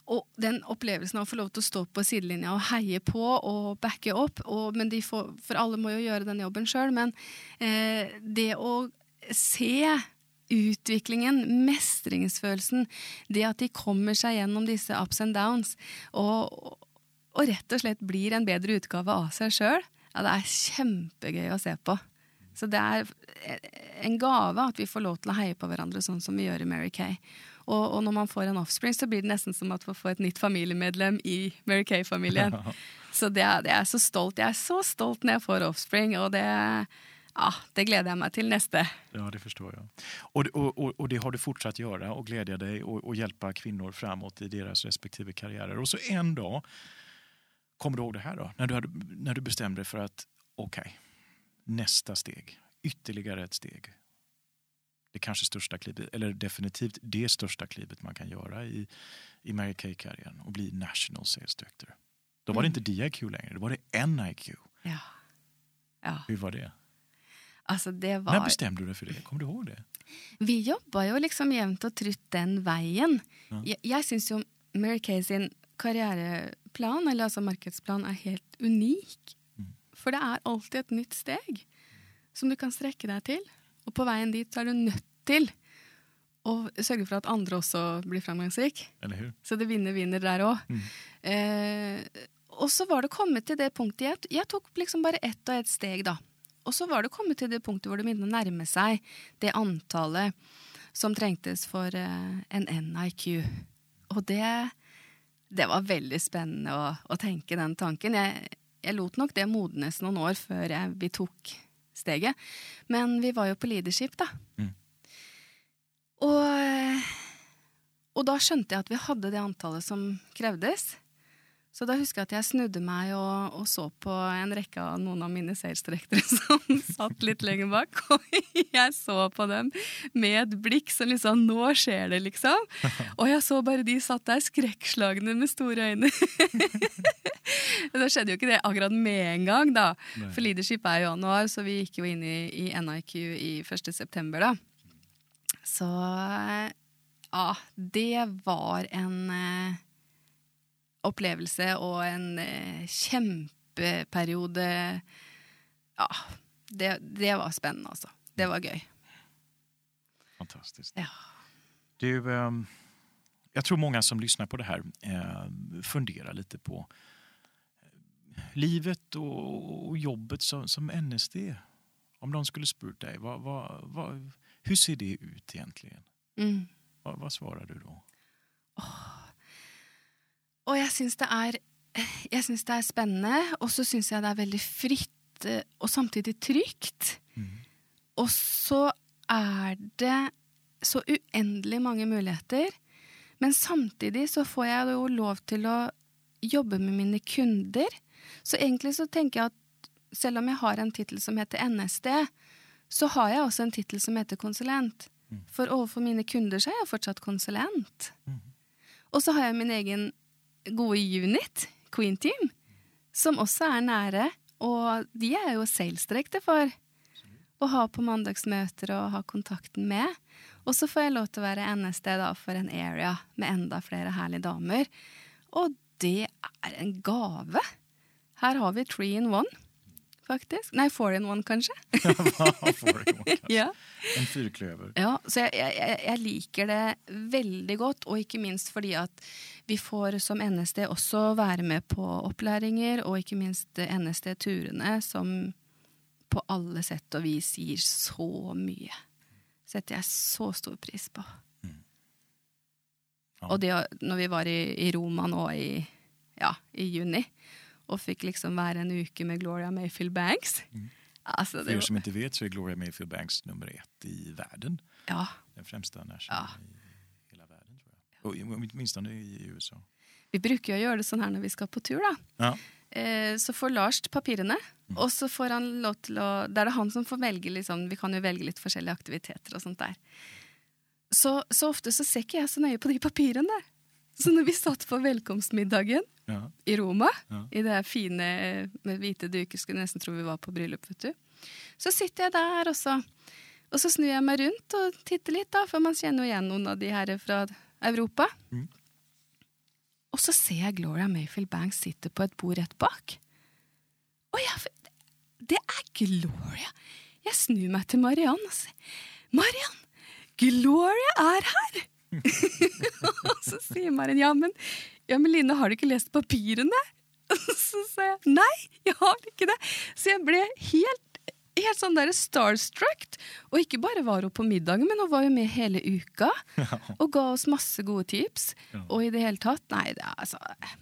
Og den opplevelsen av å få lov til å stå på sidelinja og heie på og backe opp. Og, men de får, for alle må jo gjøre den jobben sjøl. Men eh, det å se utviklingen, mestringsfølelsen, det at de kommer seg gjennom disse ups and downs, og, og rett og slett blir en bedre utgave av seg sjøl, ja, det er kjempegøy å se på. Så det er en gave at vi får lov til å heie på hverandre sånn som vi gjør i Mary Kay. Og, og når man får en offspring, så blir det nesten som at man får et nytt familiemedlem i Mary Kay-familien. Så det er, det er så stolt. Jeg er så stolt når jeg får offspring, og det ja, det gleder jeg meg til neste. Ja, det förstår jag. Och, och, och, och det har du fortsatt göra och glädja dig och, och hjälpa kvinnor framåt i deras respektive karriärer. Och så en dag, kommer du ihåg det här då? När du, hade, när du bestämde dig för att, okej, nästa steg, ytterligare ett steg. Det kanske största klivet, eller definitivt det största klivet man kan göra i, i Mary Kay-karriären och bli National Sales Director. Då var det inte DIQ längre, då var det NIQ. Ja. ja. Hur var det? Altså, det När var bestämde du dig för det? Kommer du ihåg det? Vi jobba jo liksom jevnt og trutt den veien. Ja. Jeg, jeg syns jo Mary Kay sin karriereplan, eller altså markedsplan, er helt unik. Mm. For det er alltid et nytt steg som du kan strekke deg til. Og på veien dit så er du nødt til å sørge for at andre også blir framgangsrik. Så det vinner-vinner der òg. Mm. Eh, og så var det kommet til det punktet jeg, jeg tok liksom bare ett og ett steg, da. Og så var det kommet til det punktet hvor det begynte å nærme seg det antallet som trengtes for eh, en NIQ. Og det, det var veldig spennende å, å tenke den tanken. Jeg, jeg lot nok det modnes noen år før jeg, vi tok steget. Men vi var jo på leadership, da. Mm. Og, eh, og da skjønte jeg at vi hadde det antallet som krevdes. Så da husker jeg at jeg snudde meg og, og så på en rekke av noen av mine salesdirektere som satt litt lenger bak. Og jeg så på dem med et blikk som liksom Nå skjer det, liksom. Og jeg så bare de satt der skrekkslagne med store øyne. da skjedde jo ikke det akkurat med en gang, da. Nei. For leadership er i januar, så vi gikk jo inn i, i NIQ i 1. september, da. Så ja, det var en eh, opplevelse og en eh, kjempeperiode. Ja, det, det var spennende, altså. Det var gøy. Fantastiskt. Ja. Du, ehm, jag tror många som lyssnar på det här eh, funderar lite på eh, livet och, och jobbet som, som NSD. Om de skulle spurt dig, vad, vad, vad, hur ser det ut egentligen? Mm. Vad, vad svarar du då? Og jeg syns det er jeg synes det er spennende, og så syns jeg det er veldig fritt eh, og samtidig trygt. Og så er det så uendelig mange muligheter. Men samtidig så får jeg jo lov til å jobbe med mine kunder. Så egentlig så tenker jeg at selv om jeg har en tittel som heter NSD, så har jeg også en tittel som heter konsulent. For overfor mine kunder så er jeg fortsatt konsulent. Og så har jeg min egen gode unit, Queen Team, som også er nære. Og de er jo sales-direkte for å ha på mandagsmøter og ha kontakten med. Og så får jeg lov til å være NSD da for en area med enda flere herlige damer. Og det er en gave. Her har vi three in one, faktisk. Nei, four in one, ihåg? ja. En fyrklöver. Ja, så jeg, jeg, jeg liker det veldig godt, og ikke minst fordi at vi får som NSD også være med på opplæringer, og ikke minst NSD-turene, som på alle sett og vis gir så mye. Setter jeg så stor pris på. Ja. Og det, når vi var i, i Roma nå i, ja, i juni, og fikk liksom være en uke med Gloria Mayfield Banks altså, För det er var, som inte vet så är Gloria Mayfield Banks nummer ett i världen. ja, Den främsta national Ja. i hela världen tror jag. Och åtminstone i USA. Vi å gjøre det sånn her når vi skal på tur, da. Ja. Eh, så får Lars papirene, og så får han lov til å Da er det han som får velge, liksom. Vi kan jo velge litt forskjellige aktiviteter og sånt der. Så, så ofte så ser ikke jeg så nøye på de papirene. Så når vi satt på velkomstmiddagen Ja. i Roma, Ja. i det her fine med hvite duker, skulle nesten tro vi var på vet du. Så sitter jeg der, og så, og så snur jeg meg rundt og titter litt, da, for man kjenner jo igjen noen av de her fra Europa. Mm. Og så ser jeg Gloria Mayfield Banks sitte på et bord rett bak. Og jeg, det er Gloria! Jeg snur meg til Mariann og sier Mariann, Gloria er her! og så sier Mariann ja, men, ja, men Line, har du ikke lest papirene? Og så sa jeg nei, jeg har ikke det. Så jeg ble helt Helt sånn der starstruck. Og ikke bare var hun på middagen, men hun var jo med hele uka. Og ga oss masse gode tips. Og i det hele tatt Nei, det er altså er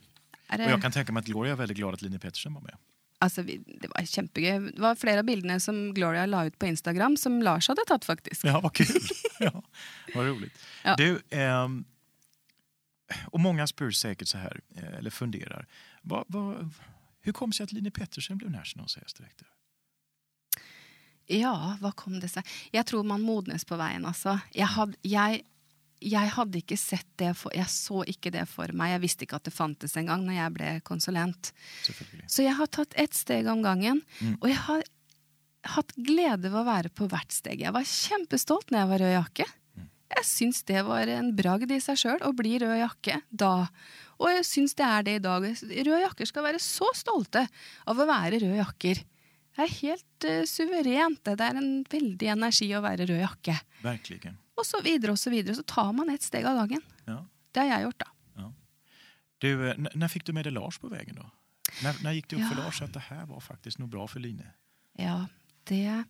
Och det, jag kan tänka mig att Gloria är väldigt glad att Line Pettersen var med. Altså, vi, det var kjempegøy. Det var flere av bildene som Gloria la ut på Instagram, som Lars hadde tatt, faktisk. Ja, vad kul! ja, vad roligt. Ja. Du, ehm, och många spör säkert så här, eh, eller funderar. Vad, vad, hur kom det sig att Line Pettersen blev National Sales Director? Ja, hva kom det seg Jeg tror man modnes på veien, altså. Jeg, had, jeg, jeg hadde ikke sett det for Jeg så ikke det for meg. Jeg visste ikke at det fantes engang når jeg ble konsulent. Selvfølgelig. Så jeg har tatt ett steg om gangen. Mm. Og jeg har hatt glede ved å være på hvert steg. Jeg var kjempestolt når jeg var rød jakke. Jeg syns det var en bragd i seg sjøl å bli rød jakke da. Og jeg syns det er det i dag. Røde jakker skal være så stolte av å være røde jakker. Det er helt eh, suverent. Det er en veldig energi å være rød jakke. Verkligen. Og så videre og så videre. Så tar man ett steg av gangen. Ja. Det har jeg gjort, da. Du, eh, när fick du med dig Lars på vägen då? När, när gick det upp för Ja. Lars att det här var faktiskt nog bra för Line? Ja, det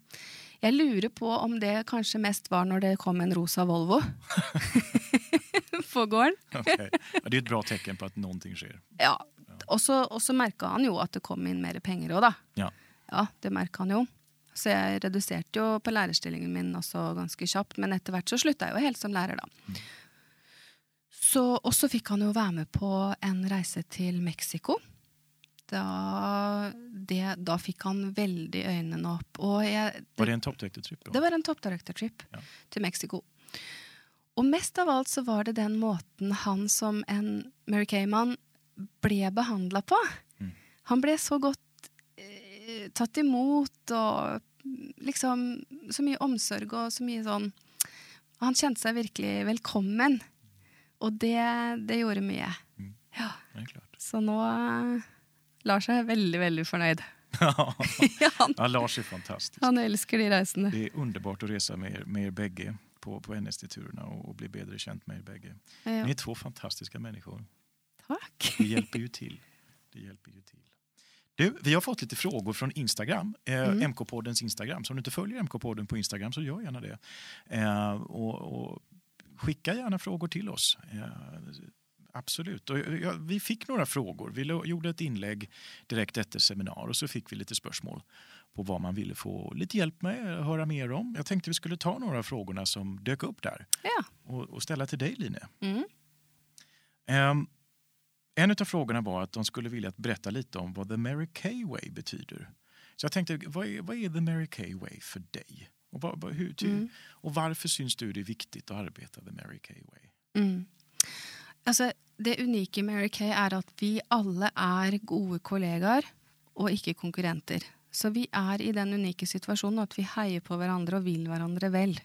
Jeg lurer på om det kanskje mest var når det kom en rosa Volvo på gården. Ja, det är ett bra tecken på att någonting sker. Ja. Og så, merka han jo at det kom inn mer penger òg, da. Ja. Ja, det merka han jo. Så jeg reduserte jo på lærerstillingen min også ganske kjapt, men etter hvert så slutta jeg jo helt som lærer, da. Så, og så fikk han jo være med på en reise til Mexico. Da, det, da fikk han veldig øynene opp. Jeg, Var det en toppdirektortripp då? det var en top director-trip Ja. til Mexico. Og mest av alt så var det den måten han som en Mary Kay-mann ble behandla på. Mm. Han ble så godt eh, tatt imot og liksom så mye omsorg og så mye sånn Han kjente seg virkelig velkommen. Og det, det gjorde mye. Mm. Ja, det är klart. så nå Lars er veldig, veldig fornøyd. Ja. ja, han, ja, Lars är fantastisk. han elsker de reisene. Det är underbart att resa med er, med er bägge på, på NST-turerna och, och bli bättre känt med er bägge. Ni Ja, är två fantastiska människor. takk. Det hjälper ju till. Det hjälper ju till. Du, vi har fått lite frågor från Instagram, eh, Mm. MK-poddens Instagram. Så om du inte följer MK-podden på Instagram så gör gärna det. Eh, och, och skicka gärna frågor till oss. Eh, absolut. Och, ja, vi fick några frågor. Vi gjorde ett inlägg direkt efter seminar och så fick vi lite spörsmål på vad man ville få lite hjälp med, höra mer om. Jag tänkte vi skulle ta några av frågorna som dök upp där Ja. och, och ställa till dig Line. Mm. Ehm, en av frågorna var att de skulle vilja att berätta lite om vad The Mary Kay Way betyder. Så jag tänkte, vad är, vad är The Mary Kay Way för dig? Och, vad, vad, hur, Mm. och varför syns du det är viktigt att arbeta The Mary Kay Way? Mm. Altså, det unike med Mary Kay er at vi alle er gode kollegaer og ikke konkurrenter. Så vi er i den unike situasjonen at vi heier på hverandre og vil hverandre vel.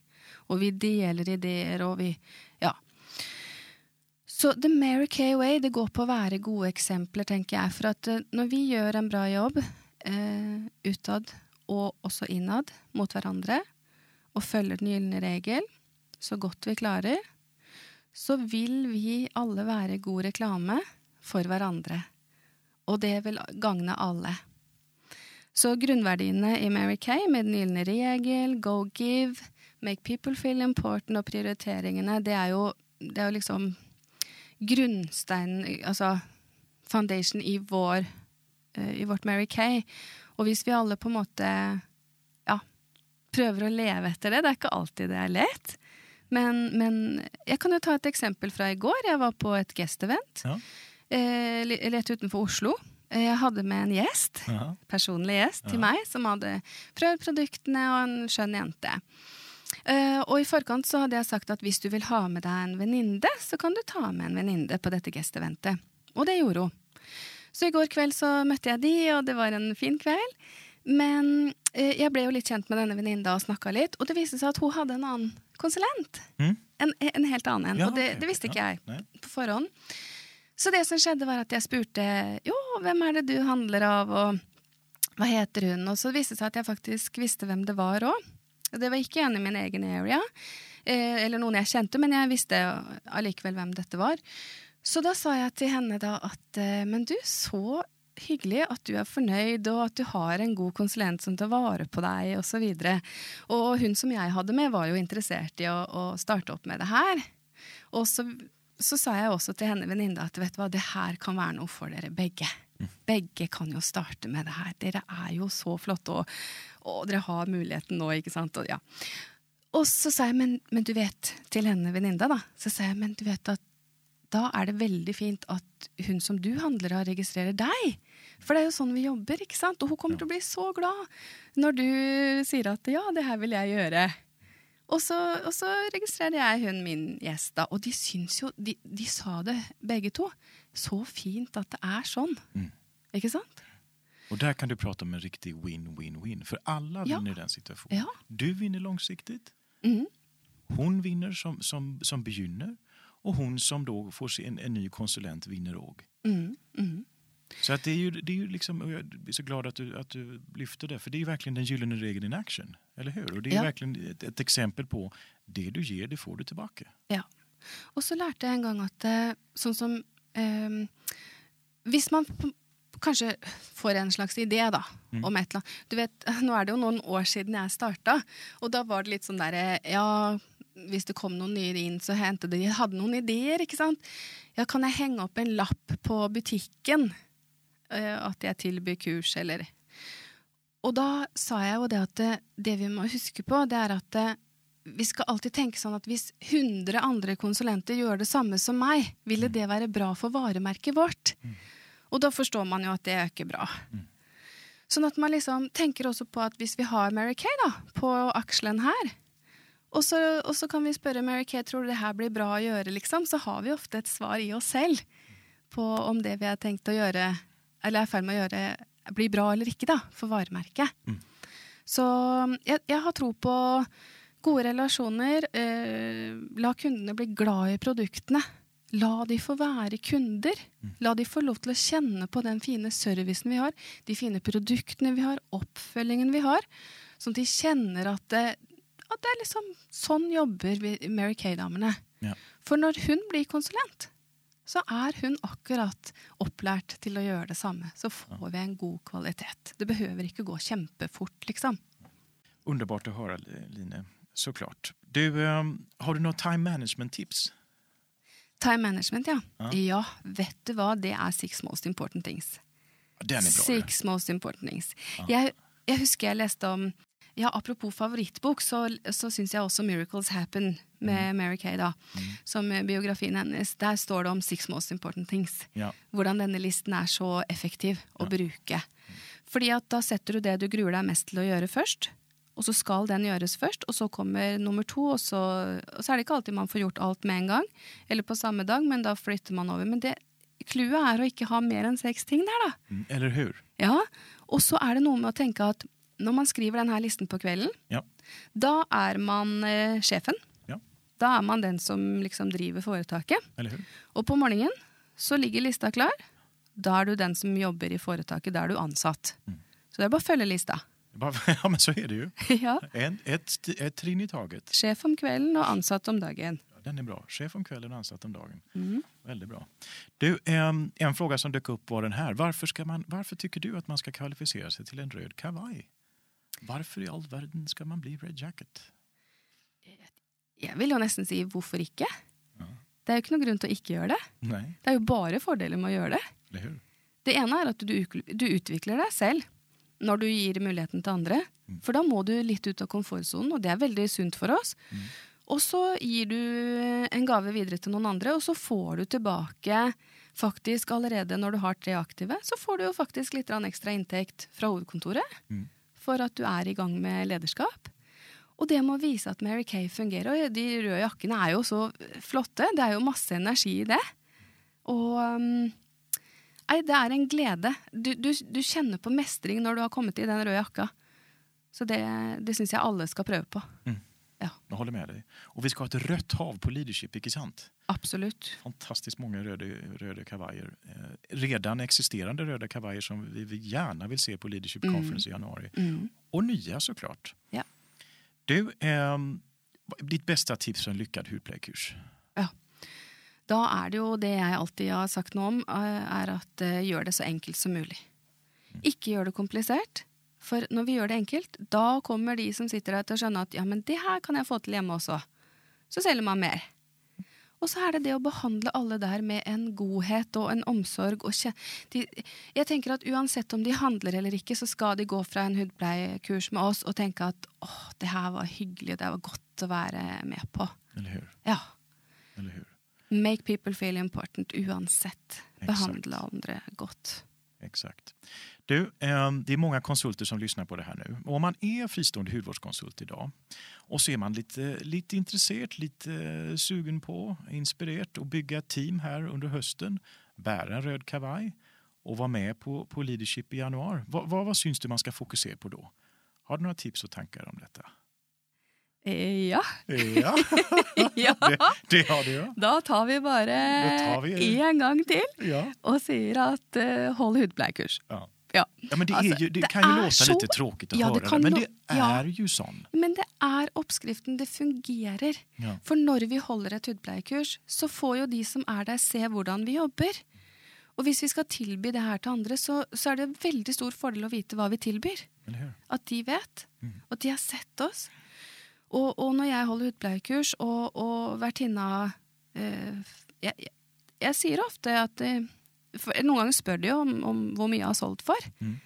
Og vi deler ideer og vi Ja. Så The Mary Kay Way det går på å være gode eksempler, tenker jeg. For at eh, når vi gjør en bra jobb eh, utad og også innad mot hverandre, og følger den gylne regel så godt vi klarer, så vil vi alle være god reklame for hverandre. Og det vil gagne alle. Så grunnverdiene i Mary Kay med den gylne regel, go give, make people feel important og prioriteringene, det er jo, det er jo liksom grunnsteinen, altså foundation i, vår, eh, i vårt Mary Kay. Og hvis vi alle på en måte ja, prøver å leve etter det, det er ikke alltid det er lett, men, men jeg kan jo ta et eksempel fra i går. Jeg var på et guest-event Ja. eh, rett utenfor Oslo. Eh, Jeg hadde med en gjest, Aha. personlig gjest, til Ja. meg, som hadde prøvd produktene og en skjønn jente. Eh, og i forkant så hadde jeg sagt at hvis du vil ha med deg en venninne, så kan du ta med en venninne på dette guest-eventet. Og det gjorde hun. Så i går kveld så møtte jeg de, og det var en fin kveld. Men eh, jeg ble jo litt kjent med denne venninna og snakka litt, og det viste seg at hun hadde en annen konsulent. Mm. En, en helt annen en. Ja, og det, det visste ja, ikke jeg nei. på forhånd. Så det som skjedde, var at jeg spurte jo, hvem er det du handler av, og hva heter hun? Og så viste det seg at jeg faktisk visste hvem det var òg. Det var ikke en i min egen area, eh, eller noen jeg kjente, men jeg visste allikevel hvem dette var. Så da sa jeg til henne da at eh, men du, så hyggelig at du er fornøyd, og at du har en god konsulent som tar vare på osv. Og, så og hun som jeg hadde med, var jo interessert i å, å starte opp med det her. Og så, så sa jeg også til henne venninna at vet hva, det her kan være noe for dere begge. Begge kan jo starte med det her. Dere er jo så flotte, og, og dere har muligheten nå, ikke sant. Og, ja. og så sa jeg, men, men du vet, til henne venninna, da, så sa jeg, men du vet at da er det veldig fint at hun som du handler av, registrerer deg. For det er jo sånn vi jobber, ikke sant? Og hun kommer til å bli så glad når du sier at ja, det her vil jeg gjøre. Og så, og så registrerer jeg hun min gjest, da. Og de syns jo De, de sa det, begge to. Så fint at det er sånn. Ikke sant? Och där kan du prata om en riktig win-win-win. För alla Ja. vinner i den situationen. Ja. Du vinner långsiktigt. Mhm. Hon vinner som, som, som begynner. Och hon som då får se en, en ny konsulent vinner òg. Mm, mm. Så att det är ju, det är ju liksom, och jag är så glad att du, att du lyfter det, för det är ju verkligen den gyllene regeln in action. Eller hur? Och det är Ja. verkligen ett, ett exempel på det du ger, det får du tillbaka. Ja. Og så lærte jeg en gang at eh, sånn som eh, Hvis man kanskje får en slags idé da, om et eller annet Du vet, Nå er det jo noen år siden jeg starta, og da var det litt sånn derre Ja, hvis det kom noen nye inn, så hendte det de hadde noen ideer, ikke sant? Ja, kan jeg henge opp en lapp på butikken eh, at jeg tilbyr kurs, eller Og da sa jeg jo det at det, det vi må huske på, det er at eh, vi skal alltid tenke sånn at hvis 100 andre konsulenter gjør det samme som meg, ville det være bra for varemerket vårt? Og da forstår man jo at det er ikke bra. Sånn at man liksom tenker også på at hvis vi har Mary Kay da, på akselen her, og så, og så kan vi spørre Mary Kay tror du det her blir bra å gjøre, liksom, så har vi ofte et svar i oss selv på om det vi har tenkt å gjøre, eller er i ferd med å gjøre, blir bra eller ikke da, for varemerket. Så jeg, jeg har tro på gode relasjoner. Eh, la kundene bli glad i produktene. La de få være kunder. La de få lov til å kjenne på den fine servicen vi har, de fine produktene vi har, oppfølgingen vi har. Sånn at de kjenner at det, at det er liksom Sånn jobber Mary Kay-damene. Ja. For når hun blir konsulent, så er hun akkurat opplært til å gjøre det samme. Så får vi en god kvalitet. Det behøver ikke gå kjempefort, liksom. Underbart att höra, Line. Såklart. Du, ehm, har du några time management-tips? Time management, ja. Ja. Ja, vet du hva? Det er six most important things. Ja, Den är bra. Six most important things. Jeg, jeg husker jeg leste om ja, Apropos favorittbok, så, så syns jeg også 'Miracles Happen' med Mary Kay, da, som er biografien hennes. Der står det om six most important things. Ja. Hvordan denne listen er så effektiv å bruke. Fordi at da setter du det du gruer deg mest til å gjøre først. Og så skal den gjøres først, og så kommer nummer to. Og så, og så er det ikke alltid man får gjort alt med en gang, eller på samme dag, men da flytter man over. Men det clouet er å ikke ha mer enn seks ting der, da. Mm, Eller hur? Ja, Og så er det noe med å tenke at når man skriver denne listen på kvelden, Ja. da er man eh, sjefen. Ja. Da er man den som liksom driver foretaket. Og på morgenen så ligger lista klar. Da er du den som jobber i foretaket. Da er du ansatt. Så det er bare å følge lista. Ja, men så är det ju. ja. En, ett, ett trinn i taget. Sjef om kvelden og ansatt om dagen. Den är bra. Chef om kvällen och ansatt om dagen. Mm. Väldigt bra. Du, ehm, en fråga som dök upp var den här. Varför, ska man, varför tycker du att man ska kvalificera sig till en röd kavaj? Varför i all världen ska man bli Red Jacket? Jeg vil jo nesten si hvorfor ikke? Det er jo ikke noen grunn til å ikke gjøre det. Nej, Det er jo bare fordeler med å gjøre det. hur? Det ene er at du, du utvikler deg selv når du gir muligheten til andre. For da må du litt ut av komfortsonen, og det er veldig sunt for oss. Og så gir du en gave videre til noen andre, og så får du tilbake faktisk allerede når du har tre aktive, så får du jo faktisk litt ekstra inntekt fra hovedkontoret Mm for at du er i gang med lederskap. Og det må vise at Mary Kay fungerer. Og de røde jakkene er jo så flotte. Det er jo masse energi i det. Og um, Nei, det er en glede. Du, du, du kjenner på mestring når du har kommet i den røde jakka. Så det, det syns jeg alle skal prøve på. Mm. Jag håller med dig. Och vi ska ha ett rött hav på leadership, inte sant? Absolutt. Fantastiskt många röda, röda kavajer. Eh, redan existerande röda kavajer som vi, vi gärna vill se på Leadership Conference i januari. Mm. Och nya såklart. Ja. Du, ehm, ditt bästa tips för en lyckad hudpleiekurs? Ja. Da er det jo det jeg alltid har sagt noe om, eh, er at eh, gjør det så enkelt som mulig. Ikke gjør det komplisert. For når vi gjør det enkelt, da kommer de som sitter der til å skjønne at ja, men det her kan jeg få til hjemme også. Så selger man mer. Og så er det det å behandle alle der med en godhet og en omsorg. Og de, jeg tenker at Uansett om de handler eller ikke, så skal de gå fra en hudpleiekurs med oss og tenke at åh, det her var hyggelig, det var godt å være med på. Eller hur? Ja. Eller hur? Make people feel important uansett. Exakt. Behandle andre godt. Exakt. Du, eh, det är många konsulter som lyssnar på det här nu. Och om man är fristående hudvårdskonsult idag och så är man lite, lite intresserad, lite eh, sugen på, inspirerad att bygga ett team här under hösten, bära en röd kavaj och vara med på, på Leadership i januari. Vad, vad, vad syns du man ska fokusera på då? Har du några tips och tankar om detta? Eh, ja. Ja, ja. det, det har du ja. Da tar vi bare en gang til ja. og sier at uh, hold hudpleiekurs. ja. Ja. Ja, men det, Alltså, är ju, det, det kan ju är låta så- lite tråkigt att Ja, det höra det, men det ja. är ju sånn. Men det er oppskriften. Det fungerer. Ja. For når vi holder et hudpleiekurs, så får jo de som er der, se hvordan vi jobber. Og hvis vi skal tilby det her til andre, så, så er det en veldig stor fordel å vite hva vi tilbyr. Eller hur? At de vet. Mm. Og at de har sett oss. Og, og når jeg holder hudpleiekurs, og, og vertinna eh, jeg, jeg, jeg sier ofte at eh, for Noen ganger spør de jo om, om hvor mye jeg har solgt for. Mm.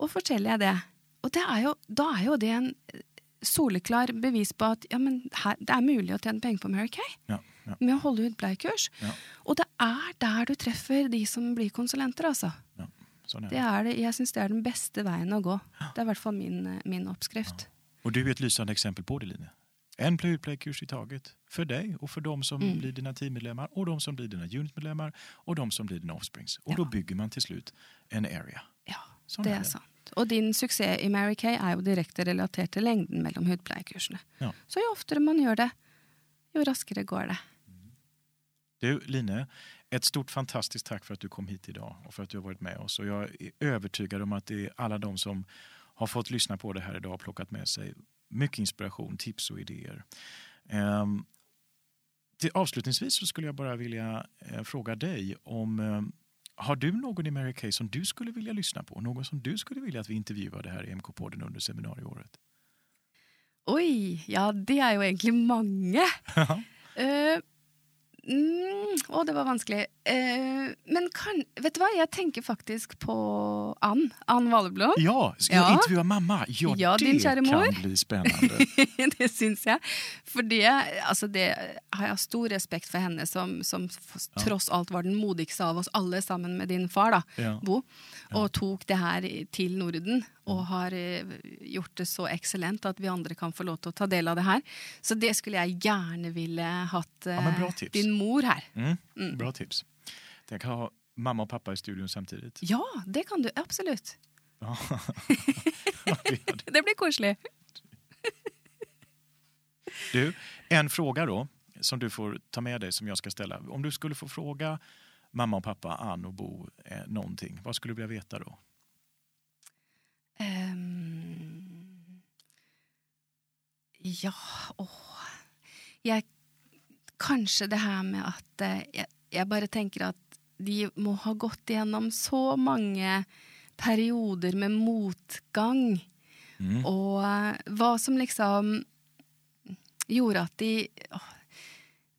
Og forteller jeg det. Og det er jo, da er jo det en eh, soleklar bevis på at ja, men her, det er mulig å tjene penger på Mary Kay Ja, ja, med å holde hudpleiekurs. Ja. Og det er der du treffer de som blir konsulenter, altså. ja. Sån är Det det. er det, jeg syns det er den beste veien å gå. Det er i hvert fall min, eh, min oppskrift. Och du är ett lysande exempel på det, Line. En play-kurs i taget. För dig och för de som Mm. blir dina teammedlemmar och de som blir dina unitmedlemmar och de som blir dina offsprings. Och Ja. då bygger man till slut en area. Ja, Sånn det er det. sant. Og din suksess i Mary Kay er jo direkte relatert til lengden mellom hudpleiekursene. Ja. Så jo oftere man gjør det, jo raskere går det. Du, Line, ett stort fantastiskt tack för att du kom hit idag och för att du har varit med oss. Och jag är övertygad om att det är alla de som har fått lyssna på det här idag och plockat med sig mycket inspiration, tips och idéer. Ehm, till avslutningsvis så skulle jag bara vilja eh, fråga dig om eh, har du någon i Mary Kay som du skulle vilja lyssna på? Någon som du skulle vilja att vi intervjuade här i MK-podden under seminarieåret? Oi, ja det er jo egentlig mange. Eh, mm, å, det var vanskelig. Eh, men kan, vet du hva, jeg tenker faktisk på Ann. Ann Valleblom. ja, ska jag Ja. intervjua mamma? Ja, Ja, det din kära mor. kan bli spännande. det syns jeg. For det, altså det har jeg stor respekt for henne, som, som f- tross alt var den modigste av oss alle, sammen med din far, da, Ja. Bo. Og tok det her i- til Norden, og har eh, gjort det så eksellent at vi andre kan få lov å ta del av det her. Så det skulle jeg gjerne ville hatt Ja, men bra eh, din mor her. Mm, Bra tips. Jag kan ha mamma och pappa i studion samtidigt. Ja, det kan du absolutt. Ja. Det blir koselig. du, en fråga då, som du får ta med dig som jag ska ställa. Om du skulle få fråga mamma och pappa, Ann och Bo, eh, någonting, vad skulle du vilja veta då? Ehm, ja, åh jeg, Kanskje det her med at eh, jeg, jeg bare tenker at de må ha gått igjennom så mange perioder med motgang. Mm. Og eh, hva som liksom gjorde at de åh,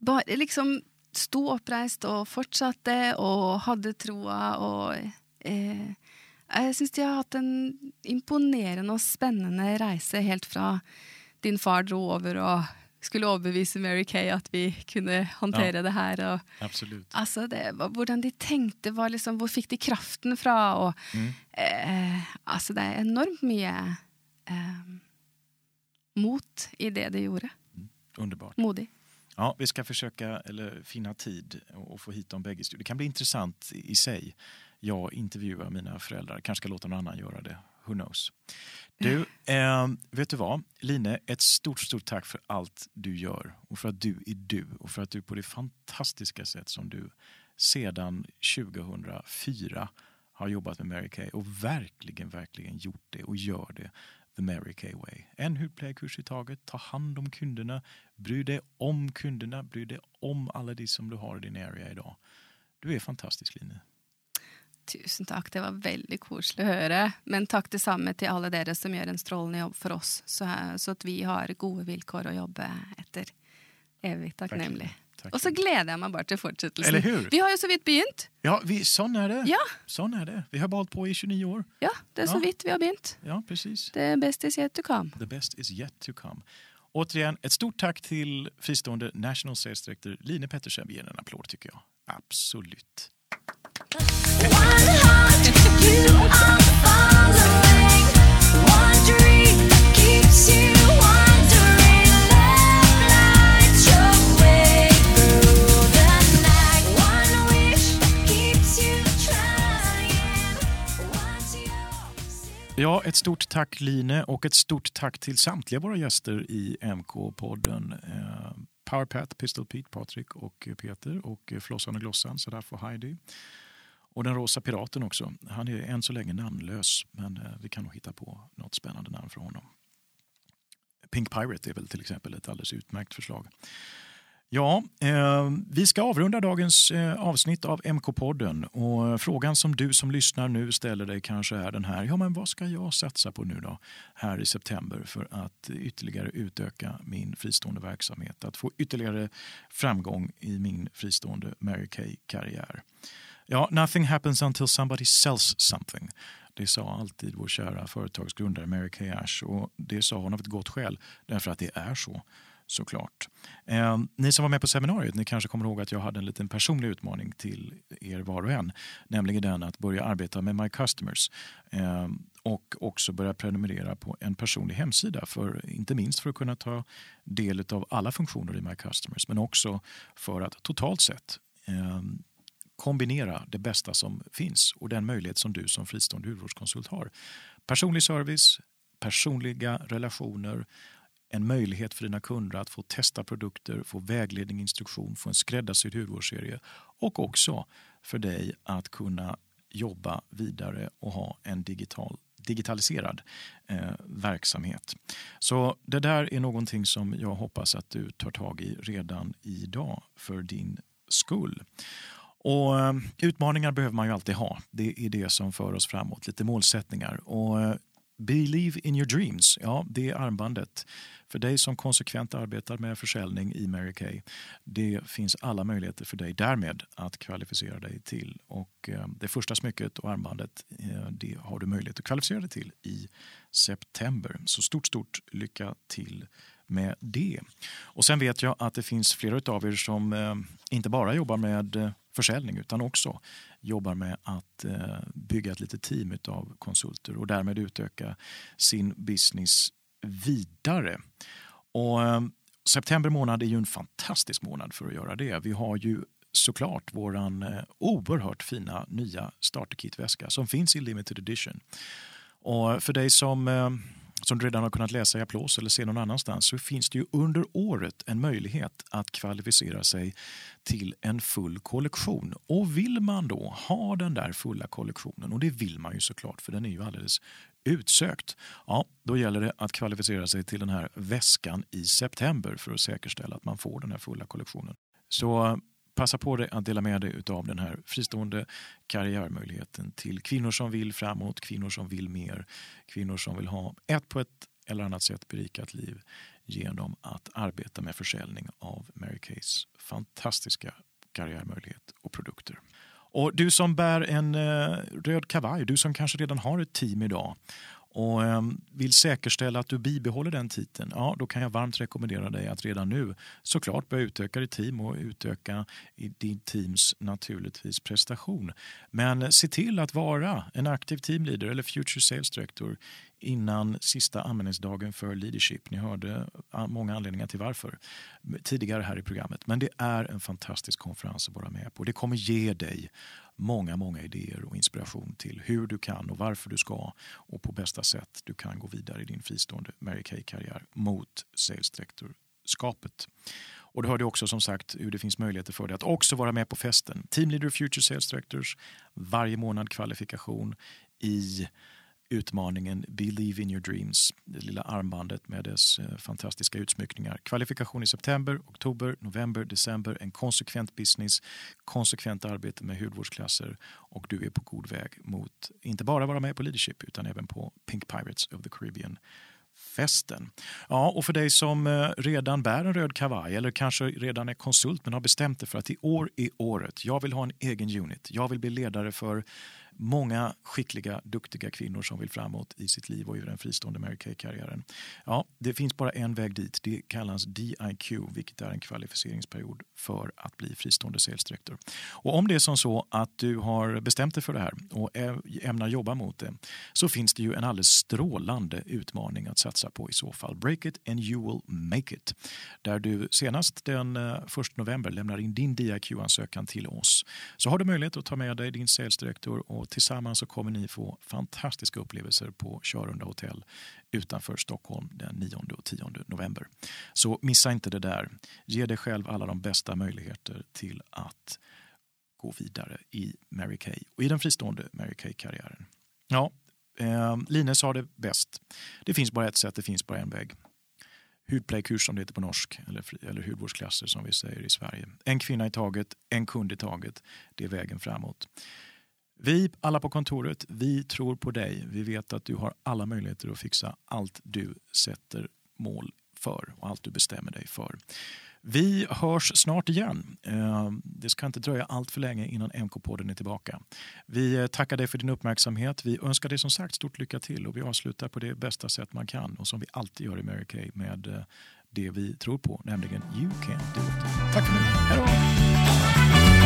bare liksom sto oppreist og fortsatte og hadde troa og eh, Jeg syns de har hatt en imponerende og spennende reise helt fra din far dro over og skulle overbevise Mary Kay at vi kunne håndtere det her. Og, Absolut. altså det, hvordan de tenkte, var liksom, hvor fikk de kraften fra? Og, Mm. eh, altså det er enormt mye eh, mot i det de gjorde. Underbart. Modig. Ja, vi ska försöka eller, finna tid och och få hit dem bägge. Det kan bli intressant i i sig. Jag intervjuar mina föräldrar, kanske ska låta någon annan göra det. Who knows? Du, eh, vet du vad? Line, ett stort, stort tack för allt du gör och för att du är du och för att du på det fantastiska sätt som du sedan 2004 har jobbat med Mary Kay och verkligen, verkligen gjort det och gör det the Mary Kay way. En hudpleiekurs i taget, ta hand om kunderna, bry dig om kunderna, bry dig om alla de som du har i din area idag. Du är fantastisk Line. Tusen takk, det var veldig koselig å høre. Men takk det samme til alle dere som gjør en strålende jobb for oss, så, så at vi har gode vilkår å jobbe etter. Evig takknemlig. tack. Och så gleder jag mig bara till fortsättelsen. Eller hur? Vi har ju så vitt begynt. Ja, vi, sån är det. Ja. Sån är det. Vi har hållit på i 29 år. Ja, det är så Ja. vitt vi har begynt. Ja, precis. Det bästa is yet to come. The best is yet to come. Återigen, ett stort tack till fristående National Sales Director Line Pettersen. Vi ger en applåd tycker jag. Absolut. Ja, ett stort tack Line och ett stort tack till samtliga våra gäster i MK-podden. Eh, Powerpat, Pistol Pete, Patrik och Peter och Flossan och Glossan, Sadaf och Heidi. Och den rosa piraten också. Han är än så länge namnlös men eh, vi kan nog hitta på något spännande namn för honom. Pink Pirate är väl till exempel ett alldeles utmärkt förslag. Ja, eh, vi ska avrunda dagens eh, avsnitt av MK-podden. Och frågan som du som lyssnar nu ställer dig kanske är den här. Ja, men vad ska jag satsa på nu då här i september för att ytterligare utöka min fristående verksamhet? Att få ytterligare framgång i min fristående Mary Kay-karriär. Ja, nothing happens until somebody sells something. Det sa alltid vår kära företagsgrundare Mary Kay Ash och det sa hon av ett gott skäl därför att det är så såklart. Eh, ni som var med på seminariet ni kanske kommer ihåg att jag hade en liten personlig utmaning till er var och en. Nämligen den att börja arbeta med My Customers eh, och också börja prenumerera på en personlig hemsida. För, inte minst för att kunna ta del av alla funktioner i My Customers men också för att totalt sett eh, kombinera det bästa som finns och den möjlighet som du som fristående hudvårdskonsult har. Personlig service, personliga relationer, en möjlighet för dina kunder att få testa produkter, få vägledning, instruktion, få en skräddarsydd hudvårdsserie och också för dig att kunna jobba vidare och ha en digital, digitaliserad eh, verksamhet. Så det där är någonting som jag hoppas att du tar tag i redan idag för din skull. Och eh, Utmaningar behöver man ju alltid ha. Det är det som för oss framåt. Lite målsättningar. Och eh, Believe in your dreams, ja det är armbandet. För dig som konsekvent arbetar med försäljning i Mary Kay. Det finns alla möjligheter för dig därmed att kvalificera dig till. Och eh, det första smycket och armbandet det har du möjlighet att kvalificera dig till i september. Så stort, stort lycka till med det. Och sen vet jag att det finns flera av er som inte bara jobbar med försäljning utan också jobbar med att eh, bygga ett litet team av konsulter och därmed utöka sin business vidare. Och, eh, september månad är ju en fantastisk månad för att göra det. Vi har ju såklart våran eh, oerhört fina nya starterkit-väska som finns i limited edition. Och för dig som, eh, som du redan har kunnat läsa i Applås eller se någon annanstans så finns det ju under året en möjlighet att kvalificera sig till en full kollektion. Och vill man då ha den där fulla kollektionen, och det vill man ju såklart för den är ju alldeles utsökt, ja, då gäller det att kvalificera sig till den här väskan i september för att säkerställa att man får den här fulla kollektionen. Så passa på dig att dela med dig av den här fristående karriärmöjligheten till kvinnor som vill framåt, kvinnor som vill mer, kvinnor som vill ha ett på ett eller annat sätt berikat liv genom att arbeta med försäljning av Mary Kays fantastiska karriärmöjlighet och produkter. Och du som bär en eh, röd kavaj, du som kanske redan har ett team idag och ehm, vill säkerställa att du bibehåller den titeln, ja, då kan jag varmt rekommendera dig att redan nu såklart börja utöka ditt team och utöka din teams naturligtvis prestation. Men se till att vara en aktiv teamleader eller future sales director innan sista användningsdagen för leadership. Ni hörde ah, många anledningar till varför tidigare här i programmet. Men det är en fantastisk konferens att vara med på. Det kommer ge dig många, många idéer och inspiration till hur du kan och varför du ska och på bästa sätt du kan gå vidare i din fristående Mary Kay-karriär mot sales skapet. Och du hörde också som sagt hur det finns möjligheter för dig att också vara med på festen. Team Leader Future Sales Directors, varje månad kvalifikation i utmaningen Believe in your dreams, det lilla armbandet med dess eh, fantastiska utsmyckningar. Kvalifikation i september, oktober, november, december, en konsekvent business, konsekvent arbete med hudvårdsklasser och du är på god väg mot inte bara vara med på leadership utan även på Pink Pirates of the Caribbean festen. Ja, och för dig som eh, redan bär en röd kavaj eller kanske redan är konsult men har bestämt dig för att i år är året. Jag vill ha en egen unit. Jag vill bli ledare för många skickliga, duktiga kvinnor som vill framåt i sitt liv och i den fristående Mary Kay-karriären. Ja, det finns bara en väg dit. Det kallas DIQ, vilket är en kvalificeringsperiod för att bli fristående sales director. Och om det är som så att du har bestämt dig för det här och ämnar jobba mot det så finns det ju en alldeles strålande utmaning att satsa på i så fall. Break it and you will make it. Där du senast den eh, 1 november lämnar in din DIQ-ansökan till oss så har du möjlighet att ta med dig din sales director och tillsammans så kommer ni få fantastiska upplevelser på Körunda hotell utanför Stockholm den 9 och 10 november. Så missa inte det där. Ge dig själv alla de bästa möjligheter till att gå vidare i Mary Kay och i den fristående Mary Kay-karriären. Ja, eh, Line sa det bäst. Det finns bara ett sätt, det finns bara en väg. Hudplaykurs som det heter på norsk, eller, eller hudvårdsklasser som vi säger i Sverige. En kvinna i taget, en kund i taget. Det är vägen framåt. Vi alla på kontoret, vi tror på dig. Vi vet att du har alla möjligheter att fixa allt du sätter mål för och allt du bestämmer dig för. Vi hörs snart igen. Eh, det ska inte dröja allt för länge innan MK-podden är tillbaka. Vi eh, tackar dig för din uppmärksamhet. Vi önskar dig som sagt stort lycka till och vi avslutar på det bästa sätt man kan och som vi alltid gör i Mary Kay med eh, det vi tror på, nämligen You can do it. Tack för nu.